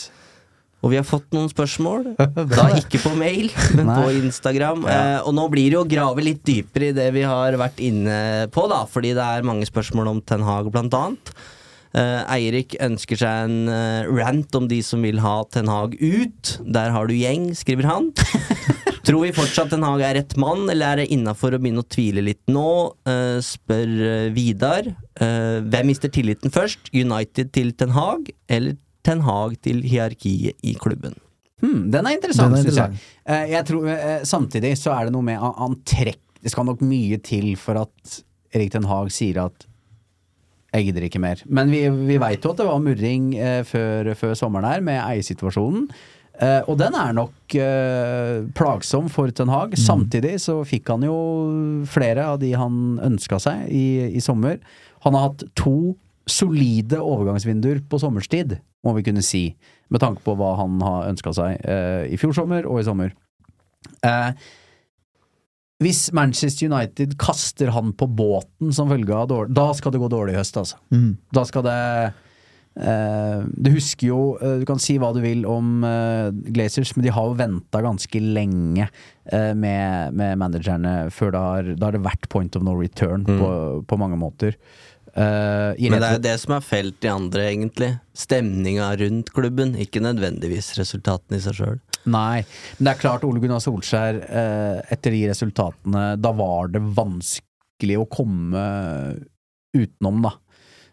Speaker 4: Og vi har fått noen spørsmål. Da ikke på mail, men
Speaker 2: Nei.
Speaker 4: på Instagram. Eh, og nå blir det jo å grave litt dypere i det vi har vært inne på, da. Fordi det er mange spørsmål om Ten Hag, blant annet. Eh, Eirik ønsker seg en eh, rant om de som vil ha Ten Hag ut. Der har du gjeng, skriver han. Tror vi fortsatt Ten Hag er rett mann, eller er det innafor å begynne å tvile litt nå? Uh, spør eh, Vidar. Uh, hvem mister tilliten først? United til Ten Hag, eller Ten Hag til hierarkiet i klubben?
Speaker 2: Hmm, den er interessant,
Speaker 3: er interessant.
Speaker 2: jeg. Uh, jeg tror, samtidig så er det noe med han, han trekk Det skal nok mye til for at Erik Ten Hag sier at jeg gidder ikke mer. Men vi, vi veit jo at det var murring eh, før, før sommeren her med eiersituasjonen. Eh, og den er nok eh, plagsom for Ten Hag. Samtidig så fikk han jo flere av de han ønska seg i, i sommer. Han har hatt to solide overgangsvinduer på sommerstid, må vi kunne si. Med tanke på hva han har ønska seg eh, i fjor sommer og i sommer. Eh, hvis Manchester United kaster han på båten som følge av dårlig Da skal det gå dårlig i høst, altså.
Speaker 3: Mm.
Speaker 2: Da skal det eh, Du husker jo eh, Du kan si hva du vil om eh, Glazers, men de har jo venta ganske lenge eh, med, med managerne før det har Da har det vært point of no return på, på mange måter. Eh,
Speaker 4: Men det er jo det som er felt i andre, egentlig. Stemninga rundt klubben, ikke nødvendigvis resultatene i seg sjøl.
Speaker 2: Nei, men det er klart Ole Gunnar Solskjær eh, Etter de resultatene Da var det vanskelig å komme utenom da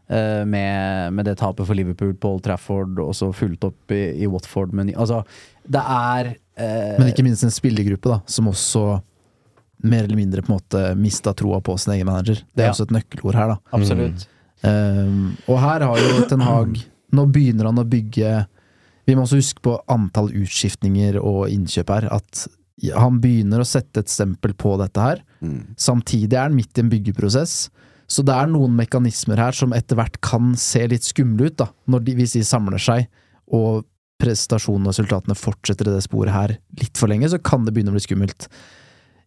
Speaker 2: eh, med, med det tapet for Liverpool på Old Trafford Og så fulgt opp i, i Watford Men altså, det er eh,
Speaker 3: Men ikke minst en spillergruppe, da, som også mer eller mindre på en måte mista troa på sin egen manager. Det er
Speaker 2: Ja.
Speaker 3: også et nøkkelord her, da.
Speaker 2: Absolutt
Speaker 3: Um, og her har jo Ten Hag Nå begynner han å bygge Vi må også huske på antall utskiftninger og innkjøp her. At han begynner å sette et stempel på dette her. Samtidig er han midt i en byggeprosess. Så det er noen mekanismer her som etter hvert kan se litt skumle ut, da. Når de, hvis de samler seg, og prestasjonen og resultatene fortsetter i det sporet her litt for lenge, så kan det begynne å bli skummelt.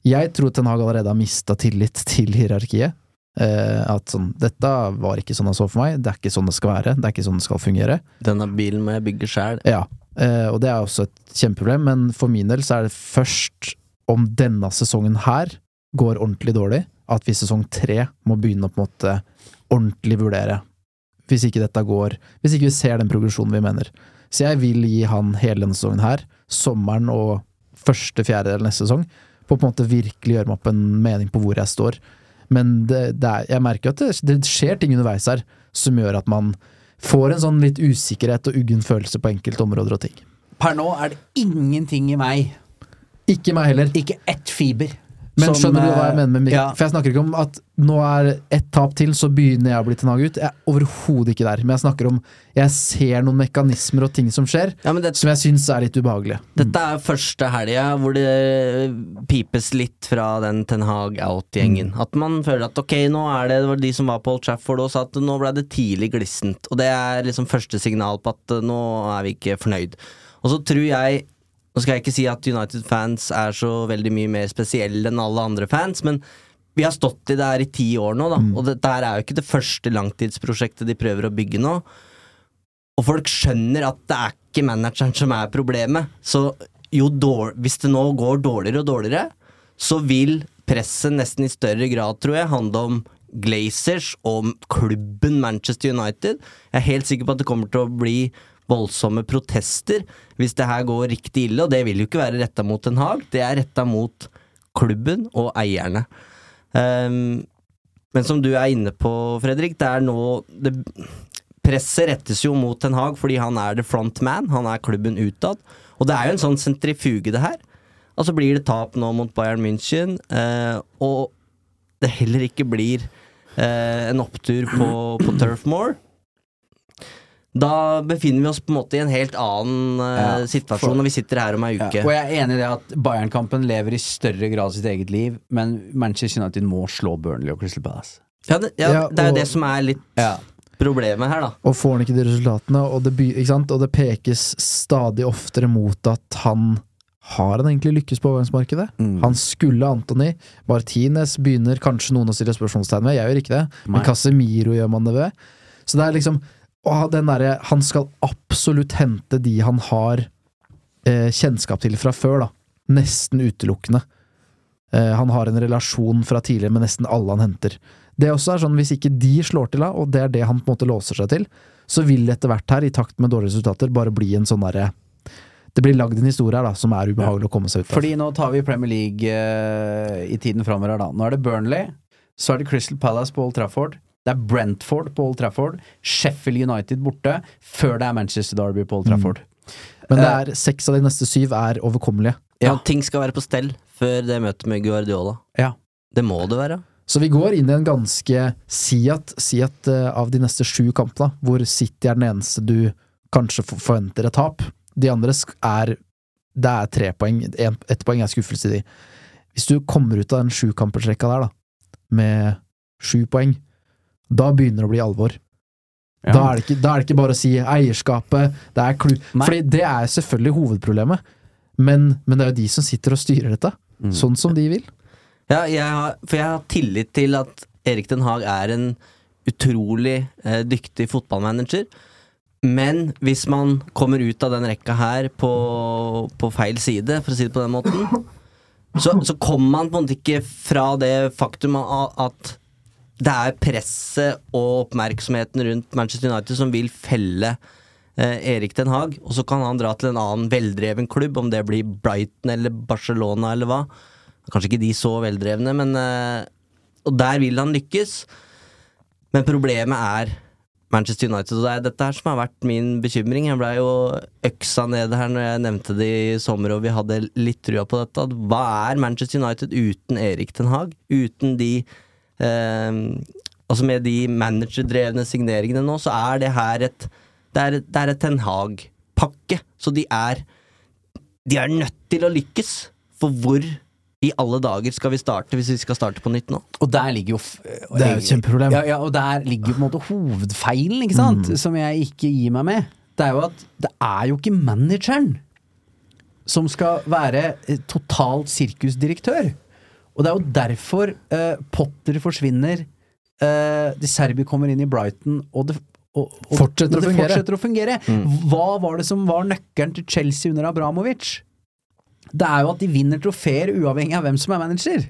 Speaker 3: Jeg tror Ten Hag allerede har mista tillit til hierarkiet. Eh, at sånn, dette var ikke sånn jeg så for meg, det er ikke sånn det skal være, det er ikke sånn det skal fungere.
Speaker 4: Denne bilen må jeg bygge sjæl.
Speaker 3: Ja, eh, og det er også et kjempeproblem, men for min del så er det først om denne sesongen her går ordentlig dårlig, at vi i sesong tre må begynne å på en måte ordentlig vurdere. Hvis ikke dette går Hvis ikke vi ser den progresjonen vi mener. Så jeg vil gi han hele denne sesongen her, sommeren og første fjerdedel neste sesong, på på en måte virkelig gjøre meg opp en mening på hvor jeg står. Men det, det er, jeg merker at det, det skjer ting underveis her som gjør at man får en sånn litt usikkerhet og uggen følelse på enkelte områder og ting.
Speaker 2: Per nå er det ingenting i meg
Speaker 3: Ikke meg heller.
Speaker 2: Ikke ett fiber
Speaker 3: Men
Speaker 2: som,
Speaker 3: skjønner du hva jeg
Speaker 2: eh,
Speaker 3: mener med Mikkel?
Speaker 2: ja.
Speaker 3: For jeg snakker ikke om at nå er ett tap til, så begynner jeg å bli til Nag ut. Jeg er overhodet ikke der. Men jeg snakker om Jeg ser noen mekanismer og ting som skjer, som jeg syns er litt ubehagelige.
Speaker 4: Dette er første helga hvor det pipes litt fra den Ten Hag out-gjengen. At man føler at ok, nå er det, det var de som var på Old Trafford og sa at nå ble det tidlig glissent. Og det er liksom første signal på at eh, nå er vi ikke fornøyd. Og så tror jeg Nå skal jeg ikke si at United-fans er så veldig mye mer spesielle enn alle andre fans, men vi har stått i det her i ti år nå, da. Og dette her er jo ikke det første langtidsprosjektet de prøver å bygge nå. Og folk skjønner at det er ikke manageren som er problemet. Så jo dårl hvis det nå går dårligere og dårligere, så vil presset nesten i større grad, tror jeg, handle om Glazers og klubben Manchester United. Jeg er helt sikker på at det kommer til å bli voldsomme protester hvis det her går riktig ille, og det vil jo ikke være retta mot Den Haag, det er retta mot klubben og eierne. Um, men som du er inne på, Fredrik, det er nå det, Presset rettes jo mot Ten Hag fordi han er the front man, han er klubben utad. Og det er jo en sånn sentrifuge, det her. Og så blir det tap nå mot Bayern München, eh, og det heller ikke blir eh, en opptur på, på Turf Moor. Da befinner vi oss på en måte i en helt annen uh,
Speaker 2: Ja,
Speaker 4: situasjon
Speaker 2: for-
Speaker 4: når vi sitter her om ei
Speaker 2: Ja,
Speaker 4: uke.
Speaker 2: og jeg er enig i det at Bayern-kampen lever i større grad sitt eget liv, men Manchester United må slå Burnley og Crystal Palace.
Speaker 4: Ja, det, ja,
Speaker 3: Ja,
Speaker 4: det er jo det som er litt
Speaker 2: Ja.
Speaker 4: problemet her, da.
Speaker 3: Og får han ikke de resultatene, og det, ikke sant? og det pekes stadig oftere mot at han har han egentlig lykkes på overgangsmarkedet?
Speaker 2: Mm.
Speaker 3: Han skulle Antony. Martinez begynner kanskje noen å stille spørsmålstegn ved, jeg gjør ikke det.
Speaker 2: Nei.
Speaker 3: Men Casemiro gjør man det ved. Så det er liksom å, den derre Han skal absolutt hente de han har eh, kjennskap til fra før, da. Nesten utelukkende. Eh, han har en relasjon fra tidligere med nesten alle han henter. Det også er sånn, Hvis ikke de slår til, da, og det er det han på en måte låser seg til, så vil det etter hvert her, i takt med dårlige resultater, bare bli en sånn derre Det blir lagd en historie her da, som er ubehagelig å komme seg ut av.
Speaker 2: Fordi nå tar vi Premier League eh, i tiden framover her, da. Nå er det Burnley, så er det Crystal Palace på Old Trafford. Det er Brentford på Old Trafford. Sheffield United borte, før det er Manchester Derby på Old Trafford.
Speaker 3: Men det
Speaker 2: Eh,
Speaker 3: er seks av de neste syv er overkommelige.
Speaker 4: Ja. ting skal være på stell før det møtet med Guardiola.
Speaker 2: Ja.
Speaker 4: Det må det være.
Speaker 3: Så vi går inn i en ganske Si at, si at uh, av de neste sju kampene, hvor City er den eneste du kanskje forventer et tap, de andre er Det er tre poeng. En, ett poeng er skuffelse i de. Hvis du kommer ut av den sjukampersrekka der, da, med sju poeng, da begynner det å bli alvor.
Speaker 2: Ja.
Speaker 3: Da, er det ikke, da er det ikke bare å si eierskapet, det er klu... For det er selvfølgelig hovedproblemet, men, men det er jo de som sitter og styrer dette,
Speaker 2: Mm.
Speaker 3: sånn som de vil.
Speaker 4: Ja, jeg har, for jeg har tillit til at Erik Den Haag er en utrolig eh, dyktig fotballmanager. Men hvis man kommer ut av den rekka her på, på feil side, for å si det på den måten, så, så kommer man på en måte ikke fra det faktum at det er presset og oppmerksomheten rundt Manchester United som vil felle eh, Erik Den Haag. Og så kan han dra til en annen veldreven klubb, om det blir Brighton eller Barcelona eller hva. Kanskje ikke de så veldrevne, men eh, Og der vil han lykkes. Men problemet er Manchester United, og det er dette her som har vært min bekymring. Jeg blei jo øksa ned her når jeg nevnte det i sommer, og vi hadde litt trua på dette. At hva er Manchester United uten Erik Den Haag? Uten de Altså med de managerdrevne signeringene nå, så er det her et Det er, det er et Ten Hag-pakke. Så de er De er nødt til å lykkes. For hvor i alle dager skal vi starte hvis vi skal starte på nytt nå?
Speaker 2: Og der ligger jo f-
Speaker 3: Det er jo et kjempeproblem.
Speaker 2: Ja, ja, og der ligger jo på en måte hovedfeilen, ikke sant?
Speaker 3: Mm.
Speaker 2: Som jeg ikke gir meg med. Det er jo at det er jo ikke manageren som skal være eh, totalt sirkusdirektør. Og det er jo derfor eh, Potter forsvinner, eh, De Serbi kommer inn i Brighton, og det og, og,
Speaker 3: Fortsetter
Speaker 2: og
Speaker 3: å
Speaker 2: det
Speaker 3: fungere.
Speaker 2: fortsetter å fungere. Hva var det som var nøkkelen til Chelsea under Abramovic? Det er jo at de vinner trofeer uavhengig av hvem som er manager.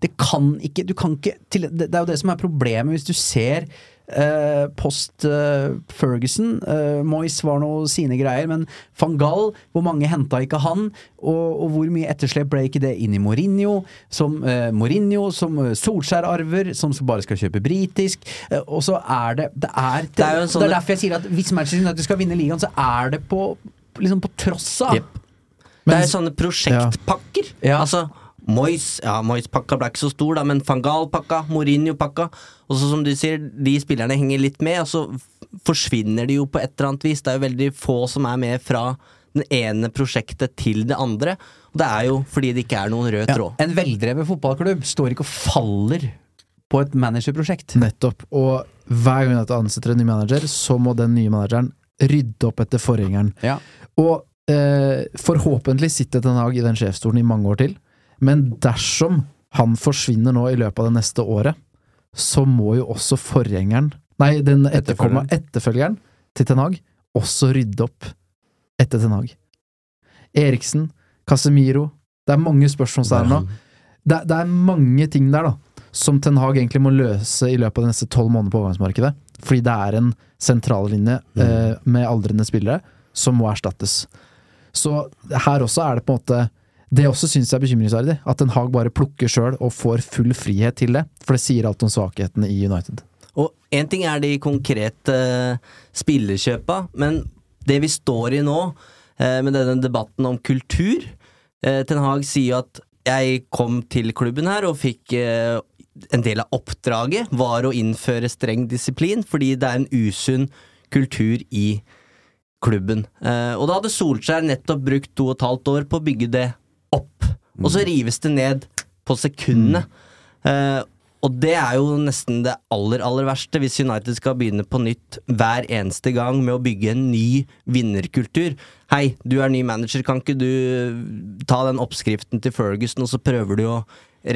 Speaker 2: Det kan ikke, du kan ikke til, det, det er jo det som er problemet hvis du ser eh, post eh, Ferguson. Uh, Moyes var nå sine greier, men van Gaal, hvor mange henta ikke han? Og, og hvor mye etterslep ble ikke det inn i Mourinho? Som eh, Mourinho, som eh, Solskjær arver, som bare skal kjøpe britisk. Eh, og så er det Det er, det,
Speaker 4: Det er sånn-
Speaker 2: det er derfor jeg sier at hvis Manchester United skal vinne ligaen, så er det på Liksom på tross av.
Speaker 4: Jep. det er sånne prosjektpakker.
Speaker 2: Ja.
Speaker 4: Altså Moyes ja, Moyes-pakka ble ikke så stor, da, men van Gaal-pakka, Mourinho-pakka. Og så som du sier, de spillerne henger litt med, og så forsvinner de jo på et eller annet vis. Det er jo veldig få som er med fra det ene prosjektet til det andre. Og det er jo fordi det ikke er noen rød
Speaker 2: Ja,
Speaker 4: tråd.
Speaker 2: en veldrevet fotballklubb står ikke og faller på et managerprosjekt.
Speaker 3: Nettopp. Og hver gang du ansetter en ny manager, så må den nye manageren rydde opp etter forgjengeren.
Speaker 2: Ja.
Speaker 3: Og eh, forhåpentlig sitter Ten Hag i den sjefsstolen i mange år til, men dersom han forsvinner nå i løpet av det neste året, så må jo også forgjengeren Nei, den etterkommende etterfølgeren til Ten Hag også rydde opp etter Ten Hag. Eriksen, Casemiro Det er mange spørsmålstegn nå. Det, det er mange ting der, da, som Ten Hag egentlig må løse i løpet av de neste tolv månedene på overgangsmarkedet. Fordi det er en sentrallinje eh, med aldrende spillere som må erstattes. Så her også er det på en måte Det også syns jeg er bekymringsverdig. At Den Haag bare plukker sjøl og får full frihet til det. For det sier alt om svakhetene i United.
Speaker 4: Og én ting er de konkrete eh, spillerkjøpa, men det vi står i nå, eh, med denne debatten om kultur Eh, Ten Hag sier at jeg kom til klubben her og fikk en del av oppdraget var å innføre streng disiplin, fordi det er en usunn kultur i klubben. Og da hadde Solskjær nettopp brukt to og et halvt år på å bygge det. Og så rives det ned på sekundene. Uh, og det er jo nesten det aller, aller verste, hvis United skal begynne på nytt hver eneste gang med å bygge en ny vinnerkultur. Hei, du er ny manager, kan ikke du ta den oppskriften til Ferguson, og så prøver du å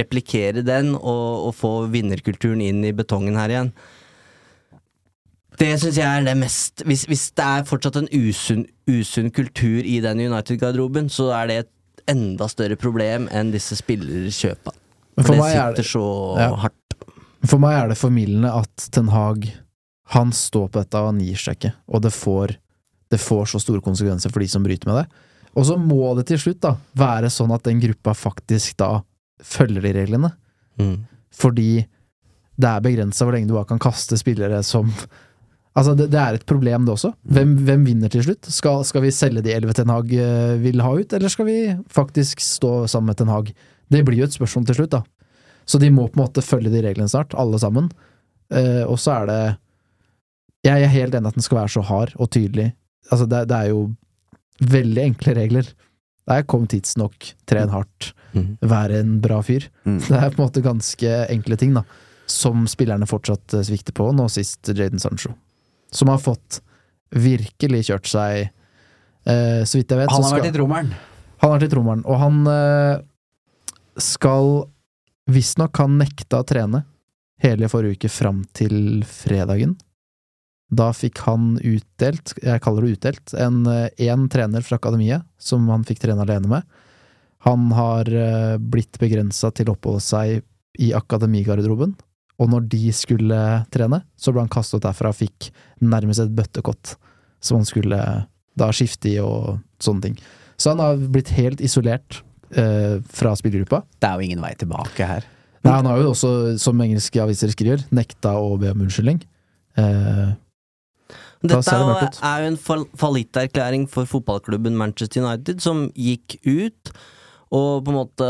Speaker 4: replikere den og, og få vinnerkulturen inn i betongen her igjen? Det syns jeg er det mest Hvis, hvis det er fortsatt en usunn, usunn kultur i den United-garderoben, så er det et enda større problem enn disse spillerkjøpa. For
Speaker 3: for
Speaker 4: det- sitter så
Speaker 3: Ja.
Speaker 4: hardt.
Speaker 3: For meg er det formildende at Ten Hag Han står på dette og han gir seg ikke, og det får, det får så store konsekvenser for de som bryter med det. Og så må det til slutt da være sånn at den gruppa faktisk da følger de reglene.
Speaker 4: Mm.
Speaker 3: Fordi det er begrensa hvor lenge du bare kan kaste spillere som Altså, det, det er et problem, det også. Hvem, hvem vinner til slutt? Skal, skal vi selge de elleve Ten Hag eh, vil ha ut, eller skal vi faktisk stå sammen med Ten Hag? Det blir jo et spørsmål til slutt, da. Så de må på en måte følge de reglene snart, alle sammen. Eh, og så er det Jeg er helt enig at den skal være så hard og tydelig. Altså, det, det er jo veldig enkle regler. Det er kom tidsnok, tren hardt,
Speaker 4: Mhm.
Speaker 3: være en bra fyr. Det er på en måte ganske enkle ting, da. Som spillerne fortsatt eh, svikter på, nå sist Jaden Sancho. Som har fått virkelig kjørt seg eh, Så vidt jeg vet,
Speaker 2: Han har
Speaker 3: skal
Speaker 2: vært i trommelen.
Speaker 3: han har vært i trommelen, og han eh, skal visstnok ha nekta å trene hele forrige uke fram til fredagen. Da fikk han utdelt, jeg kaller det utdelt, en én trener fra akademiet som han fikk trene alene med. Han har eh, blitt begrensa til å oppholde seg i akademigarderoben, og når de skulle trene, så ble han kastet derfra og fikk nærmest et bøttekott som han skulle da skifte i og sånne ting. Så han har blitt helt isolert eh, fra spillergruppa.
Speaker 2: Det er jo ingen vei tilbake her.
Speaker 3: Nei, han har jo også, som engelske aviser skriver, nekta å be om unnskyldning. Eh,
Speaker 4: Dette er jo, en fall- fallitterklæring for fotballklubben Manchester United, som gikk ut og på en måte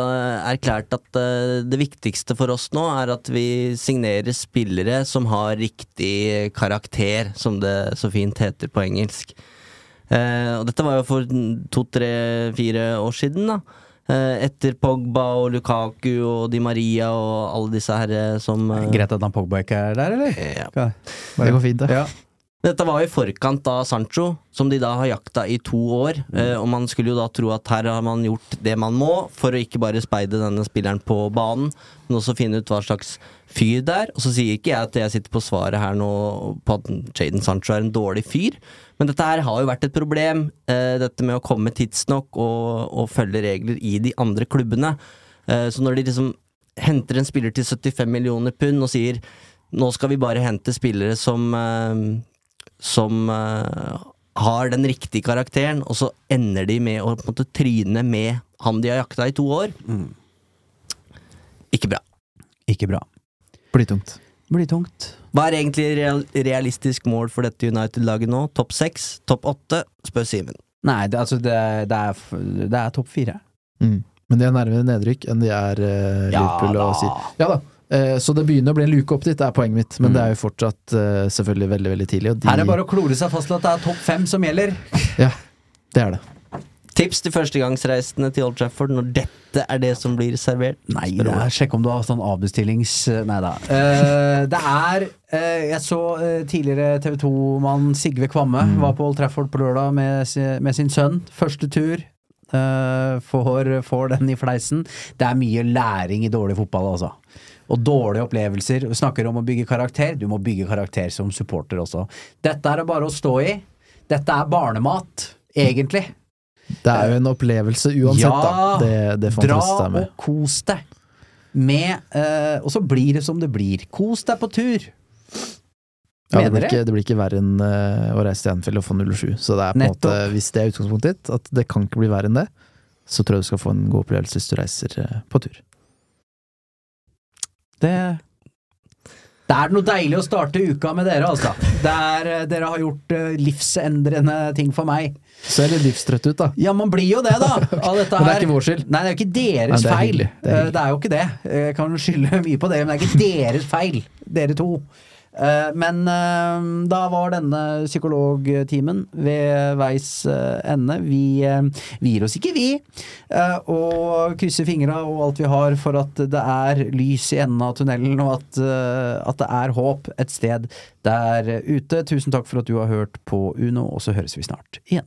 Speaker 4: erklært at eh, det viktigste for oss nå er at vi signerer spillere som har riktig karakter, som det så fint heter på engelsk. Eh, og dette var jo for to, tre, fire år siden, da. Eh, etter Pogba og Lukaku og Di Maria og alle disse herre som
Speaker 2: Greit at han Pogba ikke er der, eller?
Speaker 4: Ja.
Speaker 3: det går fint, det.
Speaker 2: Ja.
Speaker 4: Dette var i forkant av Sancho, som de da har jakta i to år. Eh, og man skulle jo da tro at her har man gjort det man må, for å ikke bare speide denne spilleren på banen, men også finne ut hva slags fyr det er. Og så sier ikke jeg at jeg sitter på svaret her nå på at Jaden Sancho er en dårlig fyr, men dette her har jo vært et problem. Eh, dette med å komme tidsnok og, og følge regler i de andre klubbene. Eh, så når de liksom henter en spiller til 75 millioner pund og sier nå skal vi bare hente spillere som som uh, har den riktige karakteren, og så ender de med å på en måte tryne med han de har jakta i to år. Ikke bra.
Speaker 2: Ikke bra.
Speaker 3: Blir tungt.
Speaker 2: Blir tungt.
Speaker 4: Hva er egentlig real realistisk mål for dette United-laget nå? Topp seks? Topp åtte? Spør Simen.
Speaker 2: Nei, det, altså, det, det er, det er topp fire.
Speaker 3: Mm. Men de er nærmere nedrykk enn de er eh,
Speaker 2: Ja
Speaker 3: og City. Ja da. Eh, så det begynner å bli en luke opp dit, det er poenget mitt. Men
Speaker 2: Mm.
Speaker 3: det er jo fortsatt eh, selvfølgelig veldig, veldig tidlig. Og de,
Speaker 2: Her er det bare å klore seg fast til at det er topp fem som gjelder.
Speaker 3: Ja, det er det.
Speaker 4: Tips til førstegangsreisende til Old Trafford når dette er det som blir servert?
Speaker 2: Nei, er, sjekk om du har sånn avbestillings... Nei da. Uh, det er uh, Jeg så uh, tidligere TV 2-mann Sigve Kvamme var på Old Trafford på lørdag med, med sin sønn. Første tur. eh, får, får den i fleisen. Det er mye læring i dårlig fotball, altså. Og dårlige opplevelser. Vi snakker om å bygge karakter. Du må bygge karakter som supporter også. Dette er det bare å stå i. Dette er barnemat, egentlig.
Speaker 3: Det er jo en opplevelse uansett, da. Det, det
Speaker 2: dra og kos deg. Med uh, Og så blir det som det blir. Kos deg på tur.
Speaker 3: Ja, det, blir ikke, det blir ikke verre enn uh, å reise til Anfield og få 07. Så det er på en måte, hvis det er utgangspunktet ditt, at det kan ikke bli verre enn det, så tror jeg du skal få en god opplevelse hvis du reiser uh, på tur.
Speaker 2: Det Det er noe deilig å starte uka med dere, altså. Det er, eh, dere har gjort eh, livsendrende ting for meg.
Speaker 3: Ser litt livstrøtt ut, da.
Speaker 2: Ja, man blir jo det, da.
Speaker 3: Men det er ikke vår skyld.
Speaker 2: Nei, det er jo ikke deres
Speaker 3: Nei, det
Speaker 2: feil.
Speaker 3: Det er
Speaker 2: Eh, Det er jo ikke det. Jeg kan skylde mye på det, men det er ikke deres feil, dere to. Eh, Men eh, da var denne psykologtimen ved veis eh, ende. Vi, gir oss ikke, vi. Og krysser fingra og alt vi har for at det er lys i enden av tunnelen, og at, at det er håp et sted der ute. Tusen takk for at du har hørt på Uno, og så høres vi snart igjen.